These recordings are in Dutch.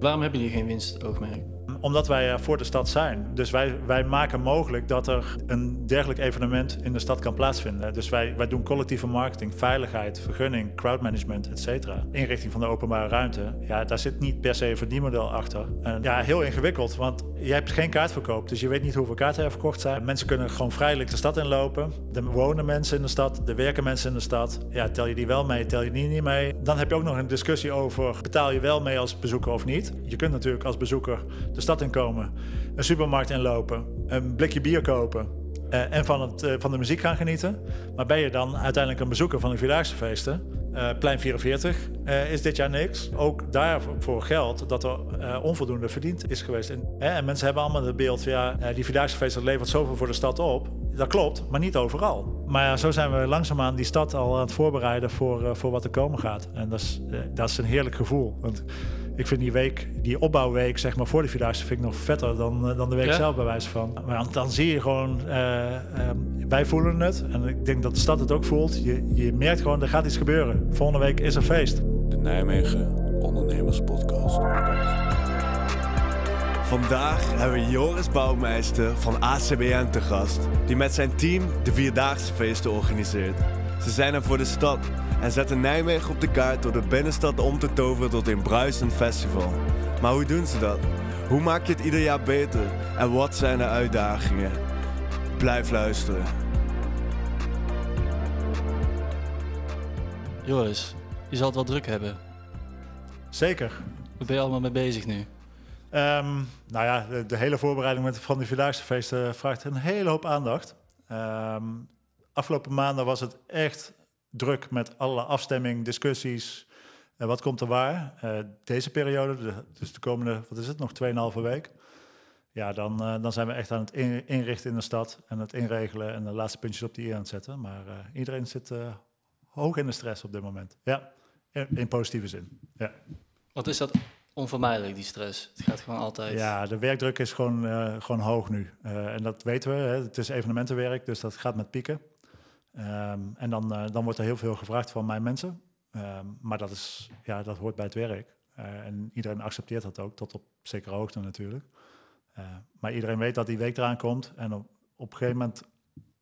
Waarom hebben jullie geen winstoogmerk? Omdat wij er voor de stad zijn. Dus wij, wij maken mogelijk dat er een dergelijk evenement in de stad kan plaatsvinden. Dus wij, wij doen collectieve marketing, veiligheid, vergunning, crowdmanagement, et cetera. Inrichting van de openbare ruimte. Ja, daar zit niet per se een verdienmodel achter. En ja, heel ingewikkeld, want je hebt geen kaartverkoop. Dus je weet niet hoeveel kaarten er verkocht zijn. Mensen kunnen gewoon vrijelijk de stad inlopen. Er wonen mensen in de stad, er werken mensen in de stad. Ja, tel je die wel mee, tel je die niet mee. Dan heb je ook nog een discussie over, betaal je wel mee als bezoeker of niet? Je kunt natuurlijk als bezoeker de stad inkomen, een supermarkt inlopen, een blikje bier kopen eh, en van, het, eh, van de muziek gaan genieten. Maar ben je dan uiteindelijk een bezoeker van de Vierdaagse feesten? Eh, plein 44 eh, is dit jaar niks. Ook daarvoor geldt dat er onvoldoende verdiend is geweest. En, en mensen hebben allemaal het beeld van ja, die Vierdaagse feesten levert zoveel voor de stad op. Dat klopt, maar niet overal. Maar ja, zo zijn we langzaamaan die stad al aan het voorbereiden voor, voor wat er komen gaat. En dat is, dat is een heerlijk gevoel. Want ik vind die week, die opbouwweek, zeg maar, voor die Vierdaagse vind ik nog vetter dan, eh, dan de week Ja? zelf, bij wijze van. Maar dan, dan zie je gewoon, eh, ehm, wij voelen het. En ik denk dat de stad het ook voelt. Je, je merkt gewoon, er gaat iets gebeuren. Volgende week is er feest. De Nijmegen Ondernemers Podcast. Vandaag hebben we Joris Bouwmeister van ACBN te gast, die met zijn team de Vierdaagse feesten organiseert. Ze zijn er voor de stad en zetten Nijmegen op de kaart door de binnenstad om te toveren tot een bruisend festival. Maar hoe doen ze dat? Hoe maak je het ieder jaar beter? En wat zijn de uitdagingen? Blijf luisteren. Joris, je zal het wel druk hebben. Zeker. Waar ben je allemaal mee bezig nu? Ehm, nou ja, de, de hele voorbereiding met, van die Vierdaagse feesten vraagt een hele hoop aandacht. Ehm, afgelopen maanden was het echt druk met alle afstemming, discussies. Eh, wat komt er waar? Eh, deze periode, de- dus de komende, wat is het, nog 2,5 week. Ja, dan, eh, dan zijn we echt aan het in- inrichten in de stad en het inregelen en de laatste puntjes op die i aan het zetten. Maar iedereen zit hoog in de stress op dit moment. Ja, in, in positieve zin. Ja. Wat is dat onvermijdelijk, die stress? Het gaat gewoon altijd. Ja, de werkdruk is gewoon, gewoon hoog nu. En dat weten we. Hè. Het is evenementenwerk, dus dat gaat met pieken. Ehm, en dan, eh, dan wordt er heel veel gevraagd van mijn mensen. Ehm, maar dat, is, ja, dat hoort bij het werk. Eh, en iedereen accepteert dat ook, tot op zekere hoogte natuurlijk. Eh, maar iedereen weet dat die week eraan komt. En op, een gegeven moment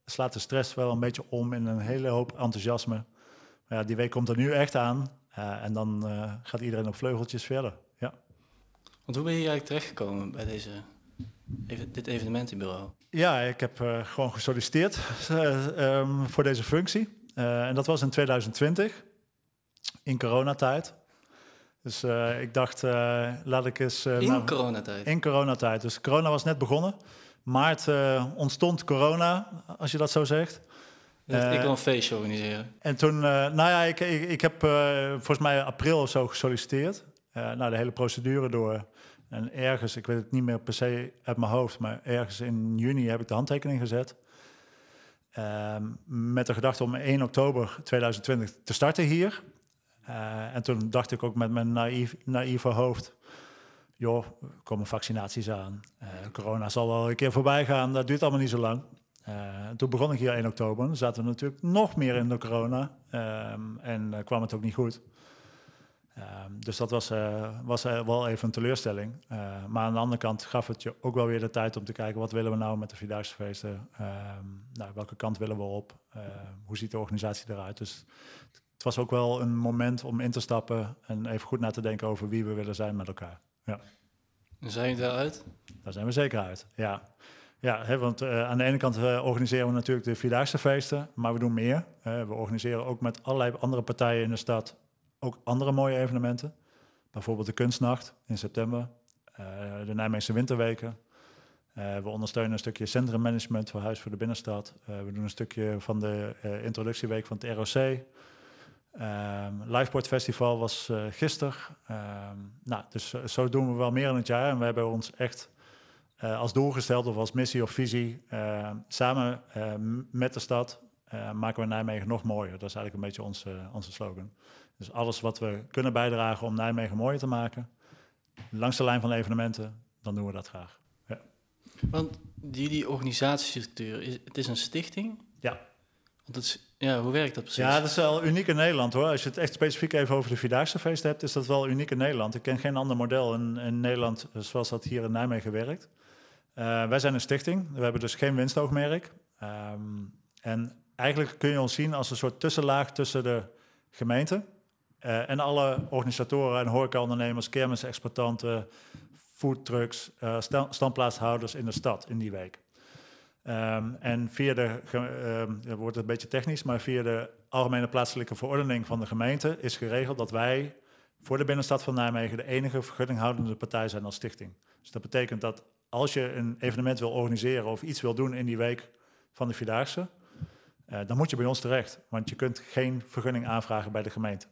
slaat de stress wel een beetje om in een hele hoop enthousiasme. Maar ja, die week komt er nu echt aan. En dan gaat iedereen op vleugeltjes verder. Ja. Want hoe ben je eigenlijk terechtgekomen bij deze, dit evenementenbureau? Ja, ik heb eh, gewoon gesolliciteerd eh, ehm, voor deze functie. Eh, en dat was in 2020, in coronatijd. Dus ik dacht, laat ik eens... In nou, coronatijd? in coronatijd. Dus corona was net begonnen. Maart ontstond corona, als je dat zo zegt. Ik wil een feestje organiseren. En toen, nou ja, ik, ik, ik heb volgens mij april of zo gesolliciteerd. Nou, de hele procedure door. En ergens, ik weet het niet meer per se uit mijn hoofd, maar ergens in juni heb ik de handtekening gezet. Ehm, met de gedachte om 1 oktober 2020 te starten hier. Eh, en toen dacht ik ook met mijn naïef, naïeve hoofd, joh, er komen vaccinaties aan. Eh, corona zal wel een keer voorbij gaan, dat duurt allemaal niet zo lang. Eh, toen begon ik hier 1 oktober. Zaten we natuurlijk nog meer in de corona. Ehm, en kwam het ook niet goed. Ehm, dus dat was, eh, was eh, wel even een teleurstelling. Eh, maar aan de andere kant gaf het je ook wel weer de tijd om te kijken... wat willen we nou met de Vierdaagse feesten? Ehm, nou, welke kant willen we op? Ehm, hoe ziet de organisatie eruit? Dus het was ook wel een moment om in te stappen... en even goed na te denken over wie we willen zijn met elkaar. Ja. En zijn jullie daaruit? Daar zijn we zeker uit, ja. Ja, hè, want eh, aan de ene kant organiseren we natuurlijk de Vierdaagse feesten, maar we doen meer. We organiseren ook met allerlei andere partijen in de stad ook andere mooie evenementen. Bijvoorbeeld de Kunstnacht in september, eh, de Nijmeegse Winterweken. Eh, we ondersteunen een stukje centrummanagement voor Huis voor de Binnenstad. Eh, we doen een stukje van de introductieweek van het ROC. Um, Liveport Festival was uh, gisteren. Um, nou, dus zo doen we wel meer in het jaar. En we hebben ons echt als doel gesteld, of als missie of visie, samen met de stad maken we Nijmegen nog mooier. Dat is eigenlijk een beetje onze, onze slogan. Dus alles wat we kunnen bijdragen om Nijmegen mooier te maken, langs de lijn van evenementen, dan doen we dat graag. Ja. Want jullie organisatiestructuur, is, het is een stichting? Ja. Want het is, ja, hoe werkt dat precies? Ja, dat is wel uniek in Nederland hoor. Als je het echt specifiek even over de Vierdaagse feest hebt, is dat wel uniek in Nederland. Ik ken geen ander model in, in Nederland zoals dat hier in Nijmegen werkt. Uh, wij zijn een stichting, we hebben dus geen winstoogmerk. Um, en eigenlijk kun je ons zien als een soort tussenlaag tussen de gemeente uh, en alle organisatoren en horecaondernemers, kermisexploitanten, foodtrucks, uh, standplaatshouders in de stad in die week. Um, en via de, dat wordt een beetje technisch, maar via de algemene plaatselijke verordening van de gemeente is geregeld dat wij voor de binnenstad van Nijmegen de enige vergunninghoudende partij zijn als stichting. Dus dat betekent dat als je een evenement wil organiseren of iets wil doen in die week van de Vierdaagse, uh, dan moet je bij ons terecht, want je kunt geen vergunning aanvragen bij de gemeente.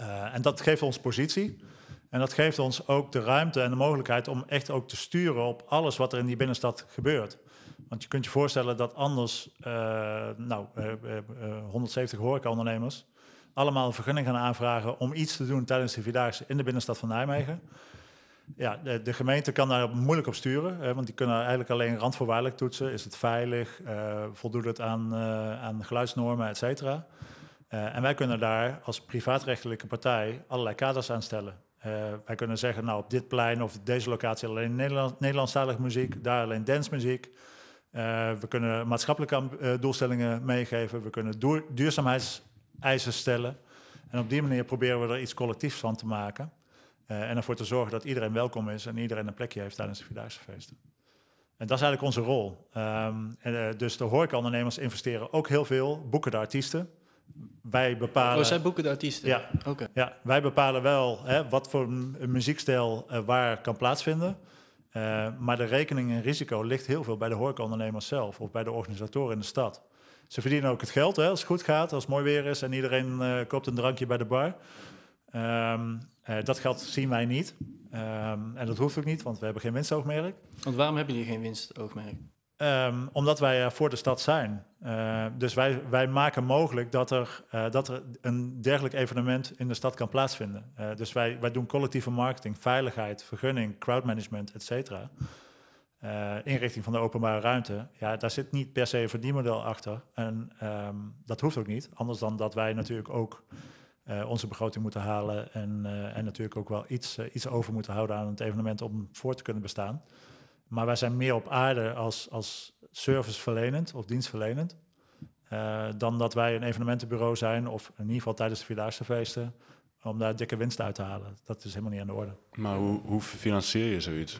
Uh, en dat geeft ons positie. En dat geeft ons ook de ruimte en de mogelijkheid om echt ook te sturen op alles wat er in die binnenstad gebeurt. Want je kunt je voorstellen dat anders uh, nou, uh, uh, 170 horecaondernemers allemaal een vergunning gaan aanvragen om iets te doen tijdens de Vierdaagse in de binnenstad van Nijmegen. Ja, de, de gemeente kan daar moeilijk op sturen, want die kunnen eigenlijk alleen randvoorwaardelijk toetsen. Is het veilig? Voldoet het aan, aan geluidsnormen, et cetera? Uh, en wij kunnen daar als privaatrechtelijke partij allerlei kaders aan stellen. wij kunnen zeggen, nou op dit plein of deze locatie alleen Nederland, Nederlandstalige muziek, daar alleen dancemuziek. we kunnen maatschappelijke doelstellingen meegeven, we kunnen duur, duurzaamheidseisen stellen. En op die manier proberen we er iets collectiefs van te maken. Uh, en ervoor te zorgen dat iedereen welkom is en iedereen een plekje heeft tijdens de Vierdaagse feesten. En dat is eigenlijk onze rol. Um, en, uh, dus de horecaondernemers investeren ook heel veel, boeken de artiesten. Wij bepalen... Oh, zij boeken de artiesten? Ja, okay. ja wij bepalen wel hè, wat voor een muziekstijl uh, waar kan plaatsvinden. maar de rekening en risico ligt heel veel bij de horecaondernemers zelf of bij de organisatoren in de stad. Ze verdienen ook het geld hè, als het goed gaat, als het mooi weer is en iedereen koopt een drankje bij de bar. Um, uh, dat geld zien wij niet. Um, en dat hoeft ook niet, want we hebben geen winstoogmerk. Want waarom hebben jullie geen winstoogmerk? Um, omdat wij er voor de stad zijn. Uh, dus wij, wij maken mogelijk dat er, uh, dat er een dergelijk evenement in de stad kan plaatsvinden. Dus wij, wij doen collectieve marketing, veiligheid, vergunning, crowdmanagement, et cetera. inrichting van de openbare ruimte. Ja, daar zit niet per se een verdienmodel achter. En um, dat hoeft ook niet. Anders dan dat wij natuurlijk ook onze begroting moeten halen en, en natuurlijk ook wel iets, iets over moeten houden aan het evenement om voor te kunnen bestaan. Maar wij zijn meer op aarde als, als serviceverlenend of dienstverlenend. dan dat wij een evenementenbureau zijn, of in ieder geval tijdens de Vierdaagse feesten, om daar dikke winst uit te halen. Dat is helemaal niet aan de orde. Maar hoe, hoe financier je zoiets?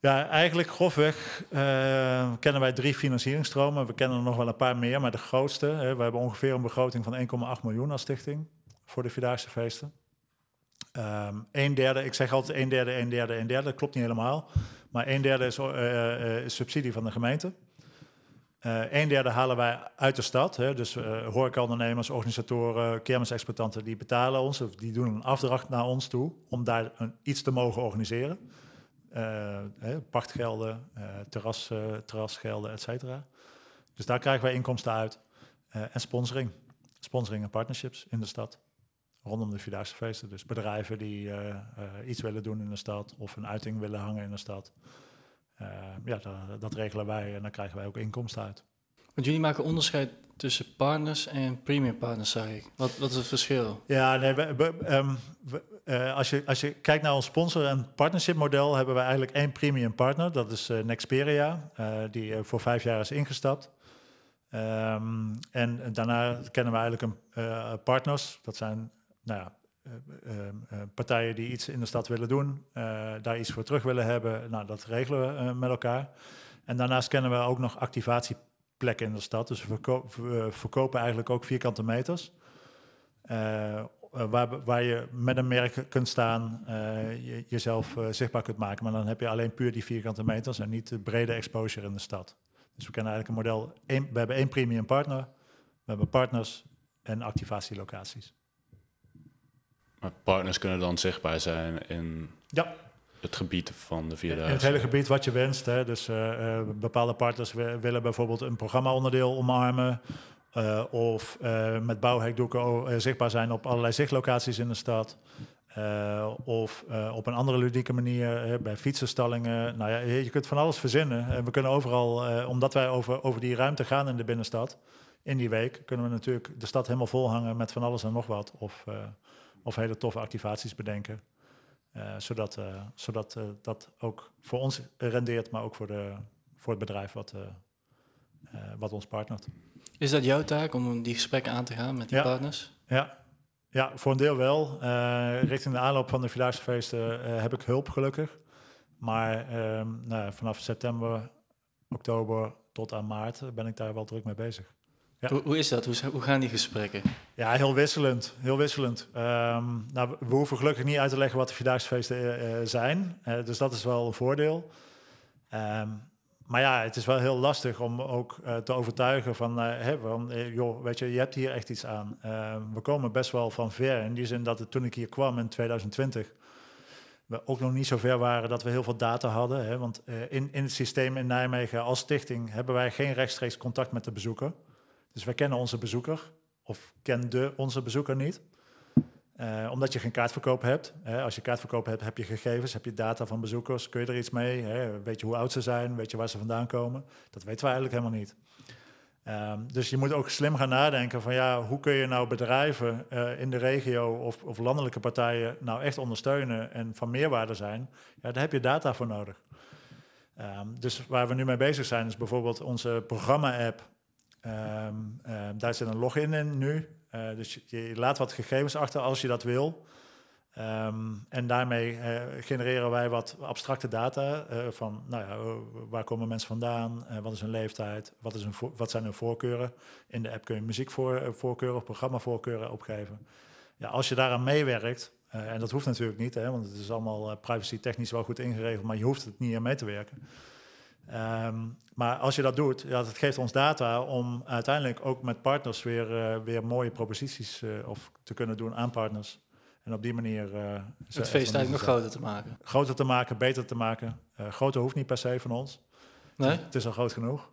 Ja, eigenlijk grofweg uh, kennen wij drie financieringstromen. We kennen er nog wel een paar meer, maar de grootste. Hè, we hebben ongeveer een begroting van 1,8 miljoen als stichting voor de Vierdaagse feesten. Um, een derde, ik zeg altijd een derde, een derde, een derde. Dat klopt niet helemaal. Maar een derde is, uh, uh, is subsidie van de gemeente. een derde halen wij uit de stad. Hè, dus horecaondernemers, organisatoren, kermisexploitanten... die betalen ons, of die doen een afdracht naar ons toe... om daar een, iets te mogen organiseren. Uh, pachtgelden, uh, terras, uh, terrasgelden, et cetera. Dus daar krijgen wij inkomsten uit. en sponsoring. Sponsoring en partnerships in de stad. Rondom de Vierdaagse feesten. Dus bedrijven die iets willen doen in de stad of een uiting willen hangen in de stad. ja, dat, dat regelen wij en daar krijgen wij ook inkomsten uit. Want jullie maken onderscheid tussen partners en premium partners, zeg ik. Wat, wat is het verschil? Ja, nee, we, we, um, we, uh, als, je, als je kijkt naar ons sponsor- en partnership model, hebben we eigenlijk één premium partner. Dat is uh, Nexperia, uh, die voor vijf jaar is ingestapt. Um, en daarna kennen we eigenlijk een, partners. Dat zijn nou ja, partijen die iets in de stad willen doen, daar iets voor terug willen hebben. Nou, dat regelen we met elkaar. En daarnaast kennen we ook nog activatie plekken in de stad. Dus we, verko we verkopen eigenlijk ook vierkante meters. Waar, waar je met een merk kunt staan, je, jezelf zichtbaar kunt maken. Maar dan heb je alleen puur die vierkante meters en niet de brede exposure in de stad. Dus we kennen eigenlijk een model. We hebben één premium partner, we hebben partners en activatielocaties. Maar partners kunnen dan zichtbaar zijn in ja het gebied van de Vierdaagse? In het hele gebied wat je wenst. Hè. Dus uh, uh, bepaalde partners willen bijvoorbeeld een programma-onderdeel omarmen. Uh, of met bouwhekdoeken zichtbaar zijn op allerlei zichtlocaties in de stad. eh, of eh, op een andere ludieke manier eh, bij fietsenstallingen. Nou ja, je kunt van alles verzinnen. En we kunnen overal, eh, omdat wij over, over die ruimte gaan in de binnenstad, in die week, kunnen we natuurlijk de stad helemaal volhangen met van alles en nog wat. Of, eh, of hele toffe activaties bedenken. Eh, zodat eh, zodat eh, dat ook voor ons rendeert, maar ook voor, de, voor het bedrijf wat, wat ons partnert. Is dat jouw taak om die gesprekken aan te gaan met die Ja. partners? Ja, ja voor een deel wel. Richting de aanloop van de Vierdaagse heb ik hulp gelukkig. Maar ehm, nou, vanaf september, oktober tot aan maart ben ik daar wel druk mee bezig. Ja. Hoe, hoe is dat? Hoe, gaan die gesprekken? Ja, heel wisselend. Heel wisselend. Ehm, nou, we- hoeven gelukkig niet uit te leggen wat de Vierdaagse feesten eh, eh, zijn. Eh, dus dat is wel een voordeel. Ehm, maar ja, het is wel heel lastig om ook te overtuigen van, hè, van joh, weet je, je hebt hier echt iets aan. Ehm, we komen best wel van ver. In die zin dat het, toen ik hier kwam in 2020, we ook nog niet zo ver waren dat we heel veel data hadden. Hè, want in, in het systeem in Nijmegen als stichting hebben wij geen rechtstreeks contact met de bezoeker. Dus wij kennen onze bezoeker of kende onze bezoeker niet. Eh, omdat je geen kaartverkoop hebt. Hè. Als je kaartverkoop hebt, heb je gegevens, heb je data van bezoekers. Kun je er iets mee? Hè? Weet je hoe oud ze zijn? Weet je waar ze vandaan komen? Dat weten we eigenlijk helemaal niet. Ehm, dus je moet ook slim gaan nadenken van ja, hoe kun je nou bedrijven eh, in de regio of, of landelijke partijen nou echt ondersteunen en van meerwaarde zijn. Ja, daar heb je data voor nodig. Ehm, dus waar we nu mee bezig zijn is bijvoorbeeld onze programma-app. Ehm, ehm, daar zit een login in nu. Eh, dus je, laat wat gegevens achter als je dat wil. Ehm, en daarmee eh, genereren wij wat abstracte data eh, van, nou ja, eh, waar komen mensen vandaan, wat is hun leeftijd, wat, is hun wat zijn hun voorkeuren. In de app kun je muziekvoorkeuren of programmavoorkeuren opgeven. Ja, als je daaraan meewerkt, en dat hoeft natuurlijk niet, hè, want het is allemaal privacy technisch wel goed ingeregeld, maar je hoeft het niet aan mee te werken. Ehm, maar als je dat doet, ja, dat geeft ons data om uiteindelijk ook met partners weer, eh, weer mooie proposities eh, of te kunnen doen aan partners. En op die manier eh, Het feest eigenlijk nog groter te maken. groter te maken, beter te maken. Groter hoeft niet per se van ons. Nee? Het is al groot genoeg.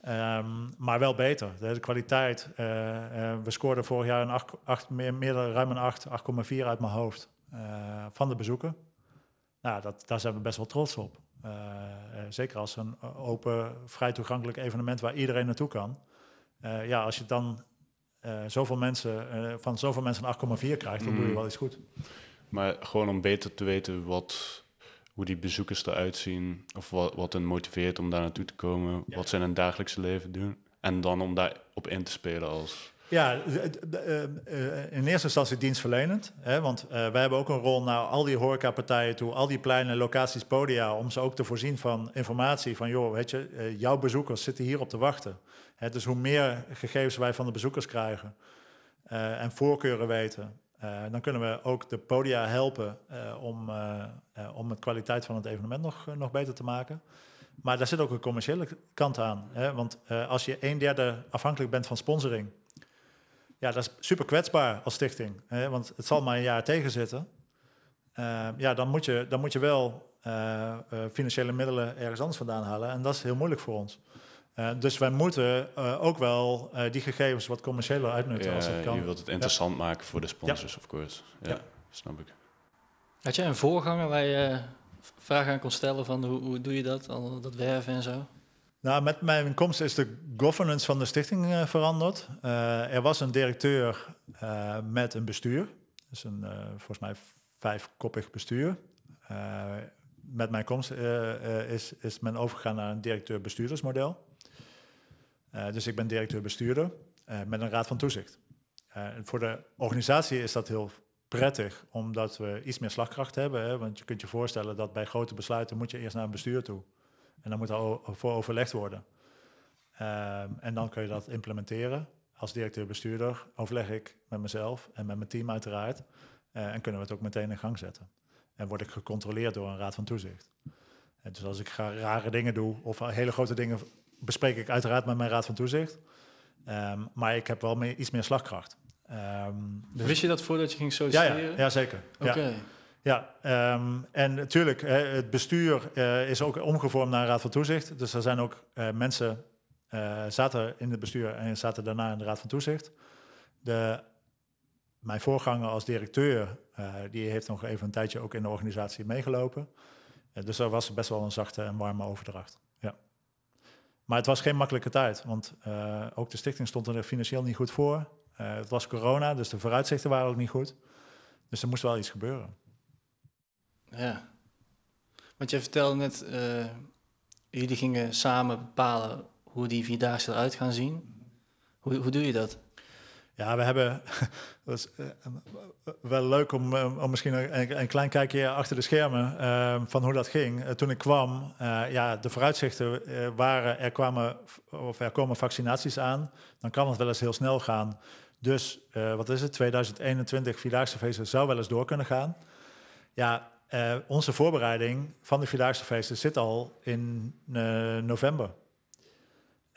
Ehm, maar wel beter. De, kwaliteit. we scoorden vorig jaar een 8, 8, meer, meer dan ruim een 8, 8,4 uit mijn hoofd van de bezoeken. Nou, dat, daar zijn we best wel trots op. Eh, zeker als een open, vrij toegankelijk evenement waar iedereen naartoe kan. Eh, ja, als je dan eh, zoveel mensen, van zoveel mensen een 8,4 krijgt, dan doe je Mm. wel iets goed. Maar gewoon om beter te weten wat, hoe die bezoekers eruit zien, of wat, wat hen motiveert om daar naartoe te komen, Ja. wat ze in hun dagelijkse leven doen. En dan om daarop in te spelen als... Ja, eh, eh, in eerste instantie dienstverlenend. Hè, want eh, wij hebben ook een rol naar al die horecapartijen toe, al die pleinen, locaties, podia, om ze ook te voorzien van informatie van, joh, weet je, jouw bezoekers zitten hier op te wachten. Hè, dus hoe meer gegevens wij van de bezoekers krijgen en voorkeuren weten, dan kunnen we ook de podia helpen om, om de kwaliteit van het evenement nog, nog beter te maken. Maar daar zit ook een commerciële kant aan. Hè? Want als je een derde afhankelijk bent van sponsoring, ja, dat is super kwetsbaar als stichting. Hè? Want het zal maar een jaar tegenzitten. Eh, ja, dan moet je, dan moet je wel eh, eh, financiële middelen ergens anders vandaan halen. En dat is heel moeilijk voor ons. Eh, dus wij moeten eh, ook wel eh, die gegevens wat commerciëler uitnutten als dat Ja, kan. je wilt het interessant maken voor de sponsors, of course. Ja, Ja. snap ik. Had jij een voorganger waar je eh, vragen aan kon stellen van hoe, hoe doe je dat, al dat werven en zo? Nou, met mijn komst is de governance van de stichting eh, veranderd. Eh, er was een directeur eh, met een bestuur. Dus een, volgens mij vijfkoppig bestuur. Met mijn komst is, is men overgegaan naar een directeur-bestuurdersmodel. Dus ik ben directeur-bestuurder met een raad van toezicht. Voor de organisatie is dat heel prettig, omdat we iets meer slagkracht hebben. Hè? Want je kunt je voorstellen dat bij grote besluiten moet je eerst naar een bestuur toe. En dan moet er voor overlegd worden. Ehm, en dan kun je dat implementeren. Als directeur-bestuurder overleg ik met mezelf en met mijn team uiteraard. Eh, en kunnen we het ook meteen in gang zetten. En word ik gecontroleerd door een raad van toezicht. En dus als ik ga rare dingen doe of hele grote dingen bespreek ik uiteraard met mijn raad van toezicht. Ehm, maar ik heb wel meer, iets meer slagkracht. Ehm, dus- Wist je dat voordat je ging solliciteren? ja, ja, zeker. Ja. Ja, ehm, en natuurlijk, het bestuur eh, is ook omgevormd naar een raad van toezicht. Dus er zijn ook eh, mensen eh, zaten in het bestuur en zaten daarna in de raad van toezicht. De mijn voorganger als directeur, die heeft nog even een tijdje ook in de organisatie meegelopen. Dus er was best wel een zachte en warme overdracht. Ja. Maar het was geen makkelijke tijd, want ook de stichting stond er financieel niet goed voor. het was corona, dus de vooruitzichten waren ook niet goed. Dus er moest wel iets gebeuren. Ja, want je vertelde net, jullie gingen samen bepalen hoe die vierdaagse eruit gaan zien. Hoe, hoe doe je dat? Ja, we hebben. Dat uh, wel leuk om, uh, om misschien een, een, klein kijkje achter de schermen uh, van hoe dat ging. toen ik kwam, ja, de vooruitzichten waren: er, kwamen, of er komen vaccinaties aan. Dan kan het wel eens heel snel gaan. Dus wat is het? 2021 Vierdaagse feesten zou wel eens door kunnen gaan. Ja, onze voorbereiding van de Vierdaagse feesten zit al in november.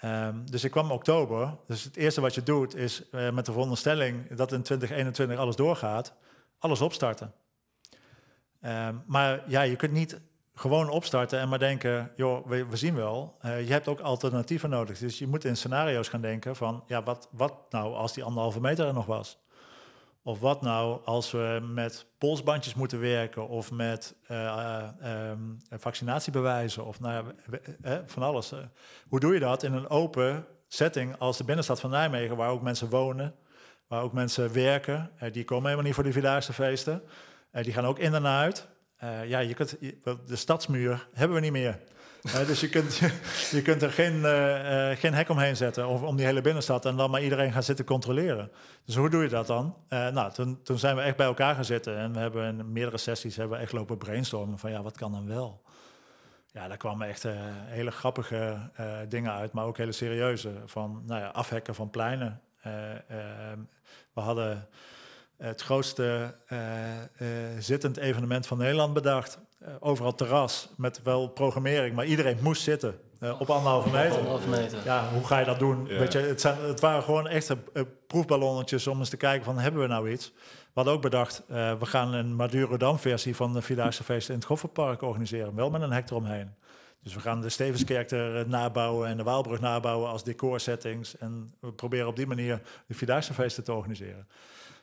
Um, dus ik kwam oktober. Dus het eerste wat je doet is uh, met de veronderstelling dat in 2021 alles doorgaat, alles opstarten. Um, maar ja, je kunt niet gewoon opstarten en maar denken, joh, we, zien wel. Je hebt ook alternatieven nodig. Dus je moet in scenario's gaan denken van, ja, wat, wat nou als die anderhalve meter er nog was? Of wat nou als we met polsbandjes moeten werken of met uh, um, vaccinatiebewijzen of nou ja, van alles. Hoe doe je dat in een open setting als de binnenstad van Nijmegen, waar ook mensen wonen, waar ook mensen werken? die komen helemaal niet voor die Vierdaagse feesten. die gaan ook in en uit. ja, je kunt, de stadsmuur hebben we niet meer dus je kunt, je kunt er geen, uh, geen hek omheen zetten of om die hele binnenstad en dan maar iedereen gaan zitten controleren. Dus hoe doe je dat dan? Uh, nou, toen, toen zijn we echt bij elkaar gaan zitten en we hebben in meerdere sessies hebben we echt lopen brainstormen van ja, wat kan dan wel? Ja, daar kwamen echt hele grappige dingen uit, maar ook hele serieuze. Van nou ja, afhekken van pleinen. we hadden het grootste zittend evenement van Nederland bedacht. Eh, overal terras met wel programmering, maar iedereen moest zitten uh, op anderhalve meter. anderhalve meter. Ja, hoe ga je dat doen? Weet je, het, zijn, het waren gewoon echte uh, proefballonnetjes om eens te kijken van hebben we nou iets? We hadden ook bedacht, we gaan een Madurodam-versie van de Vierdaagse Feesten in het Goffertpark organiseren, wel met een hek eromheen. Dus we gaan de Stevenskerk er nabouwen en de Waalbrug nabouwen als decorsettings. En we proberen op die manier de Vierdaagse Feesten te organiseren.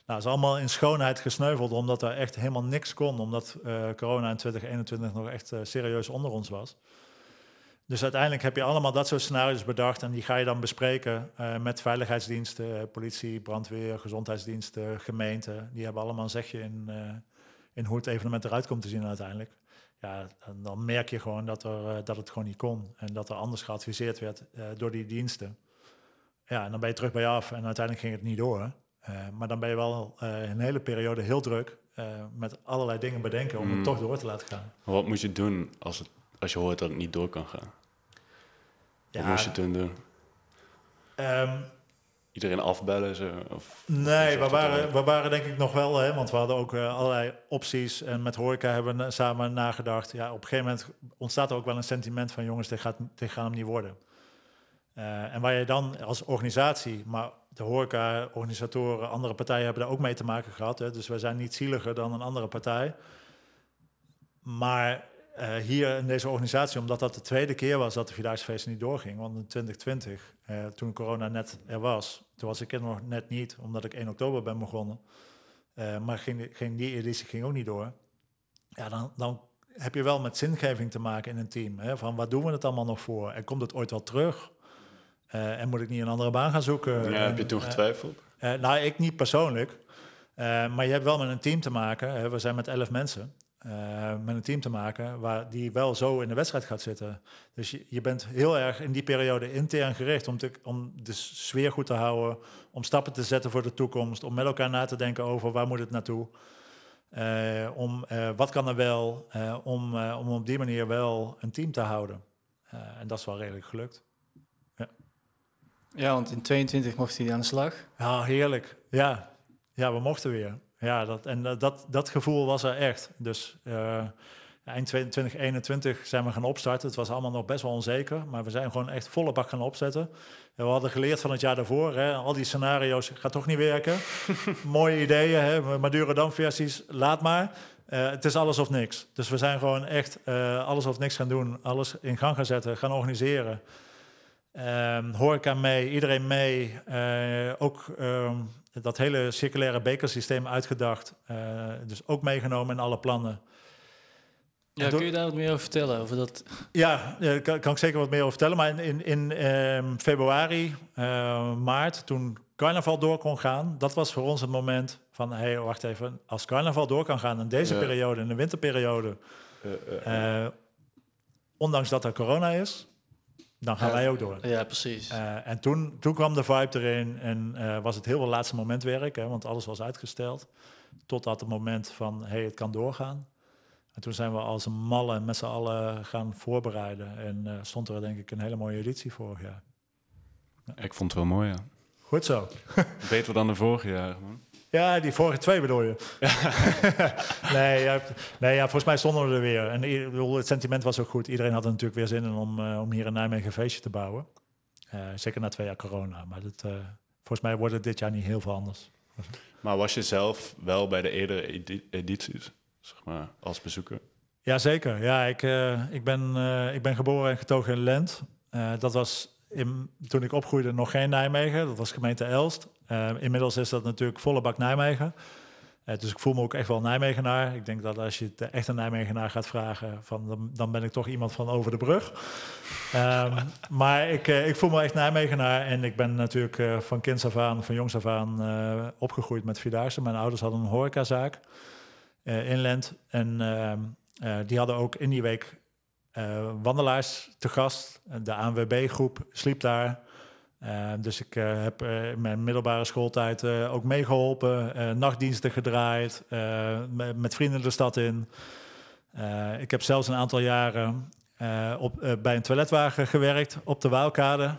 Nou, is allemaal in schoonheid gesneuveld, omdat er echt helemaal niks kon, omdat uh, corona in 2021 nog echt uh, serieus onder ons was. Dus uiteindelijk heb je allemaal dat soort scenario's bedacht en die ga je dan bespreken uh, met veiligheidsdiensten, politie, brandweer, gezondheidsdiensten, gemeenten. Die hebben allemaal een zegje in, in hoe het evenement eruit komt te zien uiteindelijk. Ja, dan merk je gewoon dat, er, dat het gewoon niet kon en dat er anders geadviseerd werd door die diensten. Ja, en dan ben je terug bij je af en uiteindelijk ging het niet door. Eh, maar dan ben je wel uh, een hele periode heel druk uh, met allerlei dingen bedenken om mm. het toch door te laten gaan. wat moet je doen als, het, als je hoort dat het niet door kan gaan? Ja, wat moest je toen doen? Um, Iedereen afbellen? Zo, of, nee, we waren, we waren denk ik nog wel, hè, want we hadden ook allerlei opties. En met horeca hebben we samen nagedacht. Ja, op een gegeven moment ontstaat er ook wel een sentiment van... jongens, dit gaat, dit gaat hem niet worden. En waar je dan als organisatie, maar de horeca-organisatoren, andere partijen hebben daar ook mee te maken gehad. Hè. Dus wij zijn niet zieliger dan een andere partij. Maar uh, hier in deze organisatie, omdat dat de tweede keer was dat de Vierdaagse niet doorging. Want in 2020, uh, eh, toen corona net er was, toen was ik er nog net niet, omdat ik 1 oktober ben begonnen. Maar ging, die editie ging ook niet door. Ja, dan, dan heb je wel met zingeving te maken in een team. Hè, van wat doen we het allemaal nog voor? En komt het ooit wel terug? Uh, en moet ik niet een andere baan gaan zoeken? Ja, heb je toen getwijfeld? Uh, nou, ik niet persoonlijk. maar je hebt wel met een team te maken. Hè. We zijn met elf mensen. met een team te maken waar die wel zo in de wedstrijd gaat zitten. Dus je, je bent heel erg in die periode intern gericht om, te, om de sfeer goed te houden, om stappen te zetten voor de toekomst, om met elkaar na te denken over waar moet het naartoe. Uh, om wat kan er wel, om, om op die manier wel een team te houden. en dat is wel redelijk gelukt. Ja, want in 22 mocht hij aan de slag. Ja, heerlijk. Ja, ja we mochten weer. Ja, dat, en dat, dat gevoel was er echt. Dus uh, eind 2021 zijn we gaan opstarten. Het was allemaal nog best wel onzeker, maar we zijn gewoon echt volle bak gaan opzetten. we hadden geleerd van het jaar daarvoor, hè, al die scenario's gaat toch niet werken. Mooie ideeën, hè, Maduro-dan-versies, laat maar. Uh, het is alles of niks. Dus we zijn gewoon echt uh, alles of niks gaan doen, alles in gang gaan zetten, gaan organiseren. Um, horeca mee, iedereen mee. ook ehm, dat hele circulaire bekersysteem uitgedacht. dus ook meegenomen in alle plannen. Ja, kun je daar wat meer over vertellen? Over dat... Ja, daar kan, kan, ik zeker wat meer over vertellen. Maar in, in, in ehm, februari, maart, toen carnaval door kon gaan, dat was voor ons het moment van, hé, hey, wacht even, als carnaval door kan gaan in deze periode, in de winterperiode, uh, ondanks dat er corona is, dan gaan wij ook door. Ja, precies. Uh, en toen, toen kwam de vibe erin en was het heel veel laatste momentwerk, hè, want alles was uitgesteld, totdat het moment van, hé, hey, het kan doorgaan. En toen zijn we als een malle met z'n allen gaan voorbereiden en stond er denk ik een hele mooie editie vorig jaar. Ik vond het wel mooi, ja. Goed zo. Beter dan de vorige jaren, man. Ja, die vorige twee bedoel je? nee, ja, nee ja, volgens mij stonden we er weer. En het sentiment was ook goed. Iedereen had er natuurlijk weer zin in om, uh, om hier in Nijmegen een feestje te bouwen. Uh, zeker na twee jaar corona. Maar dat, uh, volgens mij wordt het dit jaar niet heel veel anders. Maar was je zelf wel bij de eerdere edities, zeg maar, als bezoeker? Jazeker. Ja, ik, ik, ben, ik ben geboren en getogen in Lent. dat was in, toen ik opgroeide nog geen Nijmegen. Dat was gemeente Elst. Uh, inmiddels is dat natuurlijk volle bak Nijmegen. Uh, dus ik voel me ook echt wel Nijmegenaar. Ik denk dat als je het echt een Nijmegenaar gaat vragen, van, dan, ben ik toch iemand van over de brug. um, maar ik, uh, ik voel me echt Nijmegenaar. En ik ben natuurlijk van kinds af aan, van jongs af aan, opgegroeid met Vierdaagse. Mijn ouders hadden een horecazaak in Lent. En ehm, die hadden ook in die week uh, wandelaars te gast. De ANWB-groep sliep daar. Uh, dus ik uh, heb in mijn middelbare schooltijd ook meegeholpen, nachtdiensten gedraaid, met, met vrienden de stad in. ik heb zelfs een aantal jaren op, bij een toiletwagen gewerkt op de Waalkade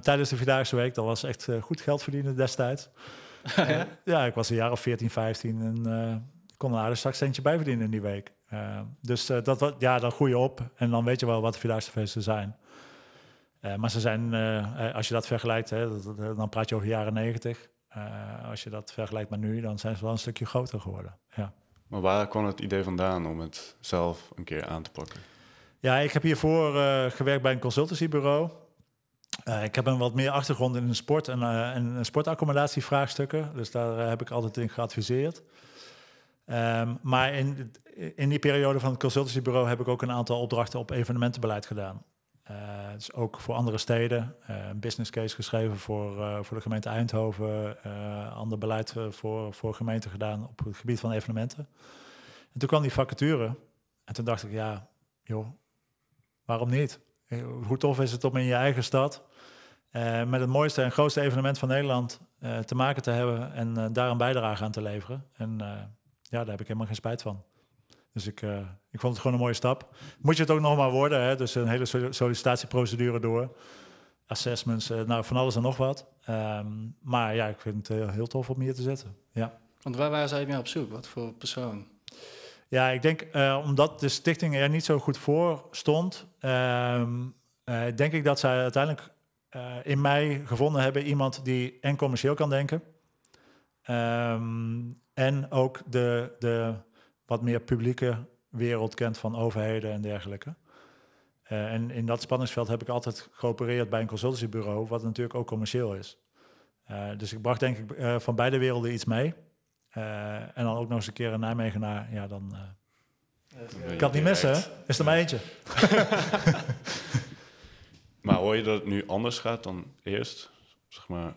tijdens de Vierdaagse Week. Dat was echt goed geld verdienen destijds. ja? ja, ik was een jaar of 14, 15 en kon een aardig zakcentje bijverdienen in die week. Uh, dus uh, dat, ja, dan groei je op en dan weet je wel wat de Vierdaagse feesten zijn. Uh, maar ze zijn, als je dat vergelijkt, hè, dat, dan praat je over jaren negentig. als je dat vergelijkt met nu, dan zijn ze wel een stukje groter geworden. Ja. Maar waar kwam het idee vandaan om het zelf een keer aan te pakken? Ja, ik heb hiervoor gewerkt bij een consultancybureau. ik heb een wat meer achtergrond in sport en, en sportaccomodatievraagstukken. Dus daar heb ik altijd in geadviseerd. Um, maar in, in die periode van het consultancybureau heb ik ook een aantal opdrachten op evenementenbeleid gedaan. Uh, dus ook voor andere steden. Uh, een business case geschreven voor, uh, voor de gemeente Eindhoven. ander beleid voor, voor gemeenten gedaan op het gebied van evenementen. En toen kwam die vacature. En toen dacht ik, ja, joh, waarom niet? Hoe tof is het om in je eigen stad met het mooiste en grootste evenement van Nederland te maken te hebben en daar een bijdrage aan te leveren. En ja, daar heb ik helemaal geen spijt van. Dus ik, uh, ik vond het gewoon een mooie stap. Moet je het ook nog maar worden, hè? dus een hele sollicitatieprocedure door. Assessments, uh, nou van alles en nog wat. Um, maar ja, ik vind het heel tof om hier te zetten. Ja. Want waar waren zij mee op zoek? Wat voor persoon? Ja, ik denk uh, omdat de stichting er niet zo goed voor stond, um, denk ik dat zij uiteindelijk in mij gevonden hebben iemand die en commercieel kan denken. Um, en ook de, de wat meer publieke wereld kent van overheden en dergelijke. Uh, en in dat spanningsveld heb ik altijd geopereerd bij een consultancybureau, wat natuurlijk ook commercieel is. Uh, dus ik bracht denk ik uh, van beide werelden iets mee. en dan ook nog eens een keer een Nijmegenaar, ja dan... ik kan het niet missen, hè? Is er maar eentje. maar hoor je dat het nu anders gaat dan eerst? Zeg maar,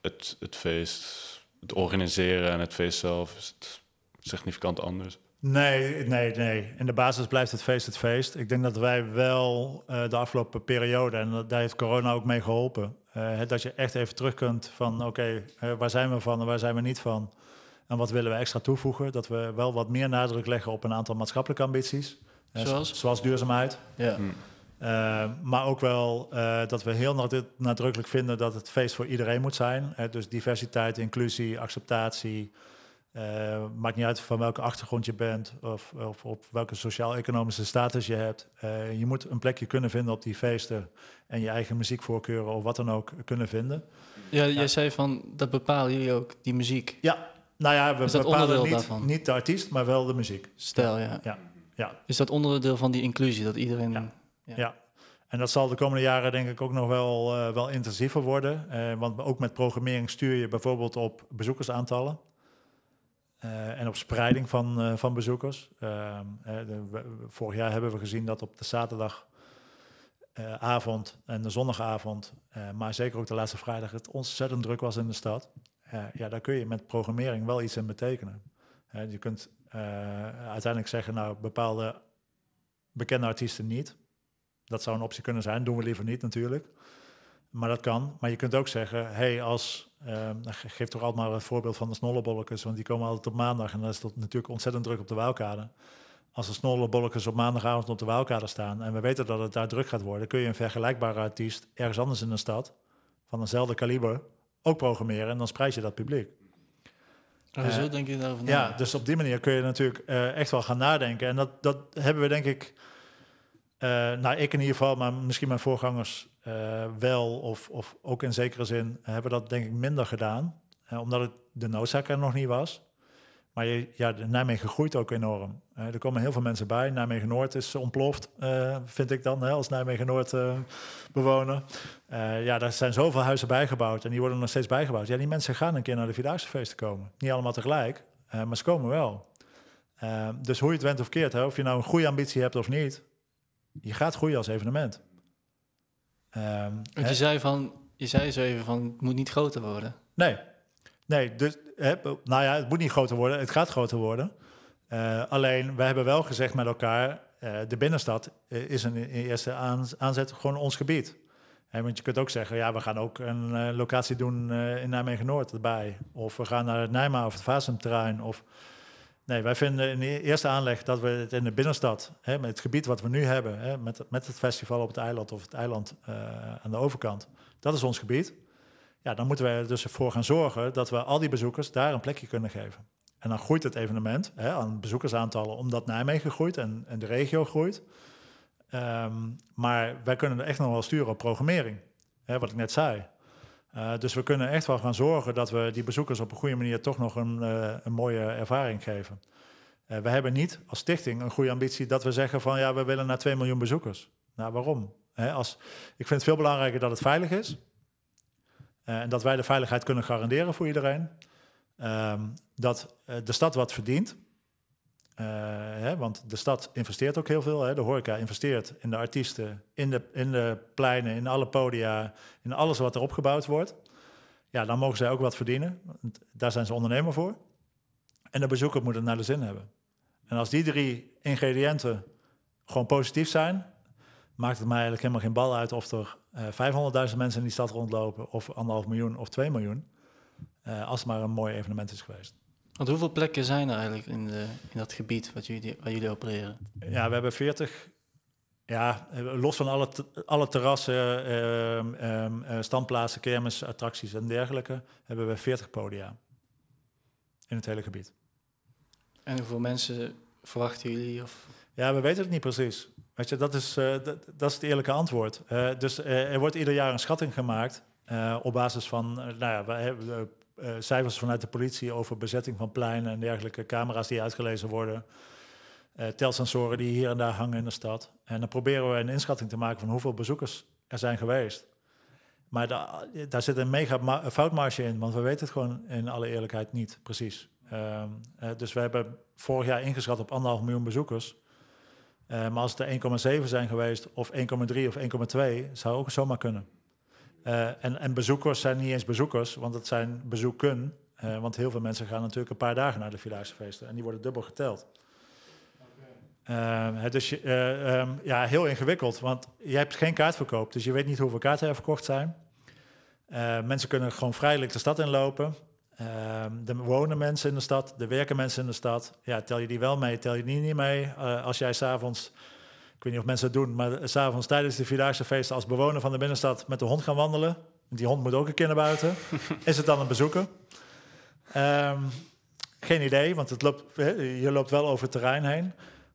het, het feest, het organiseren en het feest zelf, is het significant anders? Nee, nee, nee. In de basis blijft het feest het feest. Ik denk dat wij wel uh, de afgelopen periode, en daar heeft corona ook mee geholpen, uh, dat je echt even terug kunt van oké, okay, uh, waar zijn we van en waar zijn we niet van? En wat willen we extra toevoegen? Dat we wel wat meer nadruk leggen op een aantal maatschappelijke ambities. Zoals? Zoals duurzaamheid. Ja. Hmm. Uh, maar ook wel uh, dat we heel nadrukkelijk vinden dat het feest voor iedereen moet zijn. Uh, dus diversiteit, inclusie, acceptatie. maakt niet uit van welke achtergrond je bent of, of op welke sociaal-economische status je hebt. je moet een plekje kunnen vinden op die feesten en je eigen muziekvoorkeuren of wat dan ook kunnen vinden. Ja, jij zei van dat bepalen jullie ook, die muziek. Ja, nou ja, we bepalen niet, niet de artiest, maar wel de muziek. Stel, ja. ja. ja. Is dat onderdeel van die inclusie, dat iedereen... Ja. Ja. En dat zal de komende jaren denk ik ook nog wel, eh, wel intensiever worden. Eh, want ook met programmering stuur je bijvoorbeeld op bezoekersaantallen. eh, en op spreiding van, van bezoekers. Ehm, eh, de- vorig jaar hebben we gezien dat op de zaterdagavond en de zondagavond, maar zeker ook de laatste vrijdag, het ontzettend druk was in de stad. Ja, daar kun je met programmering wel iets in betekenen. Je kunt uiteindelijk zeggen, nou, bepaalde bekende artiesten niet. Dat zou een optie kunnen zijn. Doen we liever niet natuurlijk. Maar dat kan. Maar je kunt ook zeggen, hey, als... ehm, ge- geef toch altijd maar het voorbeeld van de snollebolletjes, want die komen altijd op maandag en dan is het natuurlijk ontzettend druk op de Waalkade. Als de snollebolletjes op maandagavond op de Waalkade staan en we weten dat het daar druk gaat worden, kun je een vergelijkbare artiest ergens anders in de stad, van eenzelfde kaliber, ook programmeren en dan spreid je dat publiek. Oh, zo Eh, denk je daarover na. Ja, dus op die manier kun je natuurlijk eh, echt wel gaan nadenken. En dat, dat hebben we denk ik, nou ik in ieder geval, maar misschien mijn voorgangers eh, wel, of, of ook in zekere zin, hebben dat denk ik minder gedaan. eh, omdat het de noodzaak er nog niet was. Maar je, ja, Nijmegen groeit ook enorm. Eh, er komen heel veel mensen bij. Nijmegen Noord is ontploft, eh, vind ik dan, hè, als Nijmegen Noord eh, bewoner. Eh, ja, daar zijn zoveel huizen bijgebouwd en die worden nog steeds bijgebouwd. Ja, die mensen gaan een keer naar de Vierdaagse feesten komen. Niet allemaal tegelijk, eh, maar ze komen wel. Eh, dus hoe je het went of keert, hè, of je nou een goede ambitie hebt of niet, je gaat groeien als evenement. Want hè? je zei, van, je zei zo even van, het moet niet groter worden. Nee, nee dus, hè, nou ja, het moet niet groter worden, het gaat groter worden. Eh, alleen, we hebben wel gezegd met elkaar, eh, de binnenstad eh, is een, in eerste aan- aanzet gewoon ons gebied. Want je kunt ook zeggen, ja, we gaan ook een locatie doen in Nijmegen-Noord erbij. Of we gaan naar het Nijma of het Vaasumterrein. Of... Nee, wij vinden in de eerste aanleg dat we het in de binnenstad, hè, met het gebied wat we nu hebben, hè, met, met het festival op het eiland of het eiland eh, aan de overkant, dat is ons gebied. Ja, dan moeten we er dus voor gaan zorgen dat we al die bezoekers daar een plekje kunnen geven. En dan groeit het evenement hè, aan bezoekersaantallen omdat Nijmegen groeit en, en de regio groeit. Ehm, maar wij kunnen er echt nog wel sturen op programmering, hè, wat ik net zei. Eh, dus we kunnen echt wel gaan zorgen dat we die bezoekers op een goede manier toch nog een, eh, een mooie ervaring geven. Eh, we hebben niet als stichting een goede ambitie dat we zeggen van ja, we willen naar 2 miljoen bezoekers. Nou, waarom? Als, ik vind het veel belangrijker dat het veilig is. En dat wij de veiligheid kunnen garanderen voor iedereen. Ehm, dat de stad wat verdient. Eh, hè, want de stad investeert ook heel veel. Hè. De horeca investeert in de artiesten, in de, in de pleinen, in alle podia, in alles wat er opgebouwd wordt. Ja, dan mogen zij ook wat verdienen. Daar zijn ze ondernemer voor. En de bezoeker moet het naar de zin hebben. En als die drie ingrediënten gewoon positief zijn, maakt het mij eigenlijk helemaal geen bal uit of er eh 500.000 mensen in die stad rondlopen, of anderhalf miljoen of 2 miljoen. eh, als het maar een mooi evenement is geweest. Want hoeveel plekken zijn er eigenlijk in, de, in dat gebied wat jullie, waar jullie opereren? Ja, we hebben 40. Ja, los van alle, alle terrassen, ehm, ehm, eh, standplaatsen, kermis, attracties en dergelijke, hebben we 40 podia in het hele gebied. En hoeveel mensen verwachten jullie? Of... Ja, we weten het niet precies. Weet je, dat is, eh, dat, dat is het eerlijke antwoord. Eh, dus er wordt ieder jaar een schatting gemaakt op basis van nou ja, eh, cijfers vanuit de politie over bezetting van pleinen en dergelijke, camera's die uitgelezen worden, eh, telsensoren die hier en daar hangen in de stad. En dan proberen we een inschatting te maken van hoeveel bezoekers er zijn geweest. Maar da- daar zit een mega ma- foutmarge in, want we weten het gewoon in alle eerlijkheid niet precies. Ehm, eh, dus we hebben vorig jaar ingeschat op anderhalf miljoen bezoekers. Maar als het er 1,7 zijn geweest, of 1,3 of 1,2, zou ook zomaar kunnen. Eh, en, en bezoekers zijn niet eens bezoekers, want het zijn bezoeken. Eh, want heel veel mensen gaan natuurlijk een paar dagen naar de Vierdaagse en die worden dubbel geteld. Ehm, ja, heel ingewikkeld, want je hebt geen kaartverkoop, dus je weet niet hoeveel kaarten er verkocht zijn. Mensen kunnen gewoon vrijelijk de stad inlopen. Ehm, er wonen mensen in de stad, er werken mensen in de stad. Ja, tel je die wel mee, tel je die niet mee. Als jij s'avonds, ik weet niet of mensen het doen, maar s'avonds tijdens de Vierdaagse feesten als bewoner van de binnenstad met de hond gaan wandelen. Die hond moet ook een keer naar buiten. Is het dan een bezoeker? Ehm, geen idee, want het loopt, je loopt wel over het terrein heen.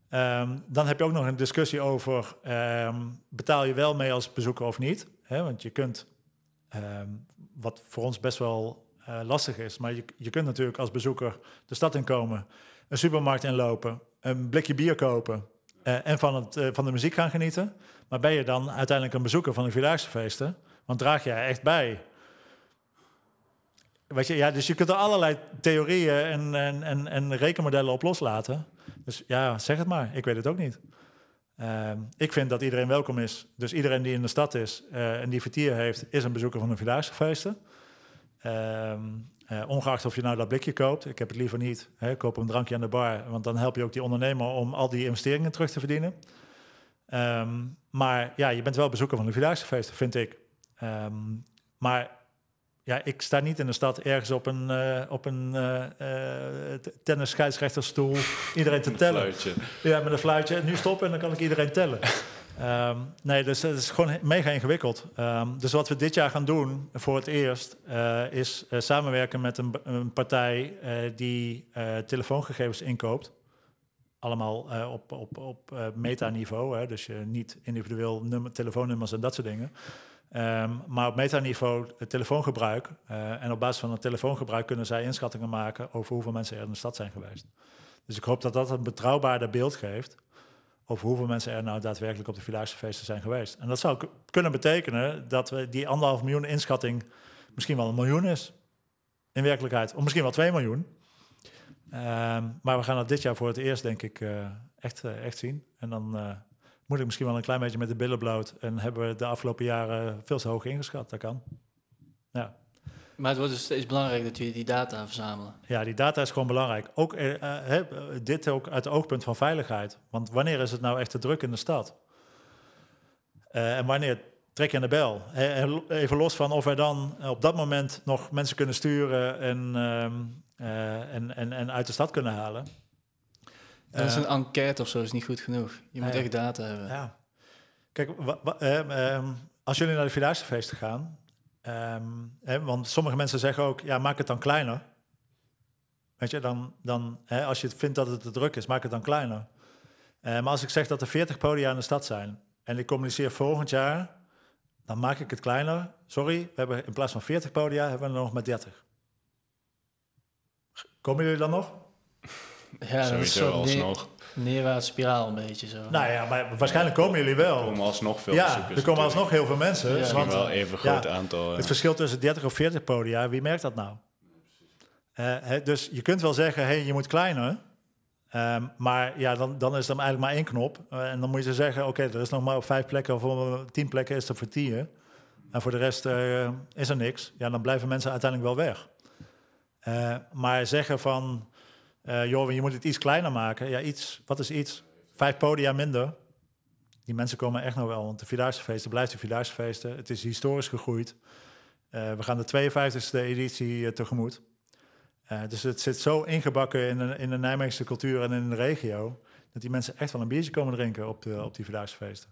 Ehm, dan heb je ook nog een discussie over, ehm, betaal je wel mee als bezoeker of niet? Want je kunt, wat voor ons best wel eh, lastig is, maar je, je kunt natuurlijk als bezoeker de stad inkomen, een supermarkt inlopen, een blikje bier kopen eh, en van, het, eh, van de muziek gaan genieten. Maar ben je dan uiteindelijk een bezoeker van de Vierdaagse feesten? Want draag jij echt bij? Weet je, ja, dus je kunt er allerlei theorieën en, en, en, en rekenmodellen op loslaten. Dus ja, zeg het maar. Ik weet het ook niet. Ehm, ik vind dat iedereen welkom is. Dus iedereen die in de stad is eh, en die vertier heeft, is een bezoeker van de Vierdaagse feesten. Ehm, eh, ongeacht of je nou dat blikje koopt, ik heb het liever niet. Hè, koop een drankje aan de bar, want dan help je ook die ondernemer om al die investeringen terug te verdienen. Ehm, maar ja, je bent wel bezoeker van de Vierdaagse feesten, vind ik. Ehm, maar ja, ik sta niet in de stad ergens op een, uh, op een uh, tennis scheidsrechtersstoel iedereen te tellen. Fluitje. Ja, met een fluitje. En nu stoppen en dan kan ik iedereen tellen. Um, nee, dus het is gewoon mega ingewikkeld. Um, dus wat we dit jaar gaan doen voor het eerst uh, is uh, samenwerken met een, een partij uh, die telefoongegevens inkoopt. Allemaal op, op, op metaniveau, hè, dus niet individueel nummer, telefoonnummers en dat soort dingen. Um, maar op metaniveau het telefoongebruik. en op basis van het telefoongebruik kunnen zij inschattingen maken over hoeveel mensen er in de stad zijn geweest. Dus ik hoop dat dat een betrouwbaarder beeld geeft over hoeveel mensen er nou daadwerkelijk op de Vierdaagse zijn geweest. En dat zou kunnen betekenen dat we die anderhalf miljoen inschatting misschien wel een miljoen is. In werkelijkheid. Of misschien wel 2 miljoen. Um, maar we gaan dat dit jaar voor het eerst, denk ik, uh, echt, uh, echt zien. En dan uh, moet ik misschien wel een klein beetje met de billen bloot. En hebben we de afgelopen jaren veel te hoog ingeschat. Dat kan. Ja. Maar het wordt dus steeds belangrijk dat jullie die data verzamelen. Ja, die data is gewoon belangrijk. Ook uh, uh, dit ook uit het oogpunt van veiligheid. Want wanneer is het nou echt te druk in de stad? Uh, en wanneer trek je aan de bel? Even los van of wij dan op dat moment nog mensen kunnen sturen en, en, en, en uit de stad kunnen halen. Dat is een enquête of zo, is niet goed genoeg. Je moet echt data hebben. Ja. Kijk, ehm, als jullie naar de Vierdaagse feesten gaan, Um, hè, want sommige mensen zeggen ook, ja, maak het dan kleiner. Weet je, dan, dan hè, als je vindt dat het te druk is, maak het dan kleiner. Uh, maar als ik zeg dat er 40 podia in de stad zijn en ik communiceer volgend jaar, dan maak ik het kleiner. Sorry, we hebben in plaats van 40 podia, hebben we er nog maar 30. Komen jullie dan nog? Ja, dat is zo alsnog. Neerwaarts spiraal een beetje zo. Nou ja, maar waarschijnlijk komen jullie wel. Er komen alsnog veel Ja, er komen alsnog heel veel mensen. Ja. Want, wel even groot ja, aantal. Het verschil tussen 30 of 40 podia, wie merkt dat nou? Uh, he, dus je kunt wel zeggen, hey, je moet kleiner. Um, maar ja, dan, dan is er eigenlijk maar één knop. Uh, en dan moet je zeggen, oké, okay, er is nog maar op vijf plekken of op tien plekken is er vertier. En voor de rest uh, is er niks. Ja, dan blijven mensen uiteindelijk wel weg. maar zeggen van, uh, je moet het iets kleiner maken. Ja, iets, wat is iets? Vijf podia minder. Die mensen komen echt nog wel, want de Vierdaagse blijft de Vierdaagse. Het is historisch gegroeid. Uh, we gaan de 52e editie uh, tegemoet. dus het zit zo ingebakken in de, in de Nijmeegse cultuur en in de regio... dat die mensen echt wel een biertje komen drinken op, de, op die Vierdaagse.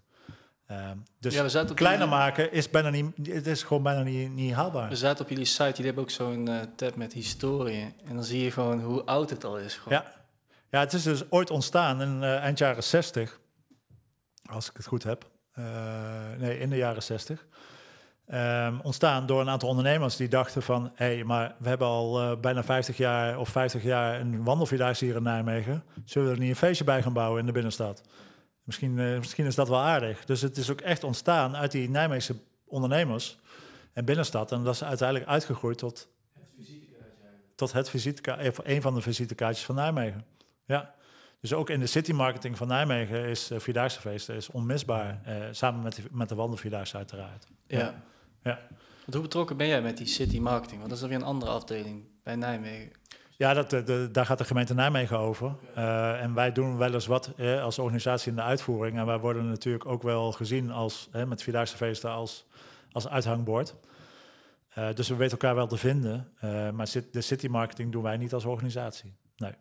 Uh, dus ja, kleiner die... maken is bijna niet, het is gewoon bijna niet, niet haalbaar. We zaten op jullie site, jullie hebben ook zo'n uh, tab met historie. En dan zie je gewoon hoe oud het al is. Gewoon. Ja. ja, het is dus ooit ontstaan in uh, eind jaren 60. Als ik het goed heb. Uh, nee, in de jaren 60. Um, ontstaan door een aantal ondernemers die dachten van... hé, hey, maar we hebben al bijna 50 jaar of 50 jaar een wandelvierdaagse hier in Nijmegen. Zullen we er niet een feestje bij gaan bouwen in de binnenstad? Misschien, uh, misschien is dat wel aardig. Dus het is ook echt ontstaan uit die Nijmeegse ondernemers en binnenstad. En dat is uiteindelijk uitgegroeid tot het visitekaartje. Tot het visitekaartje, een van de visitekaartjes van Nijmegen. Ja. Dus ook in de city marketing van Nijmegen is uh, Vierdaagse feesten is onmisbaar. Uh, samen met de, met de wandelvierdaagse uiteraard. Ja. ja. ja. Want hoe betrokken ben jij met die city marketing? Want dat is weer een andere afdeling bij Nijmegen. Ja, dat, de, daar gaat de gemeente Nijmegen over. Uh, en wij doen wel eens wat eh, als organisatie in de uitvoering. En wij worden natuurlijk ook wel gezien als, eh, met Vierdaagse Feesten als, als uithangbord. Uh, dus we weten elkaar wel te vinden. maar de city marketing doen wij niet als organisatie. Nee,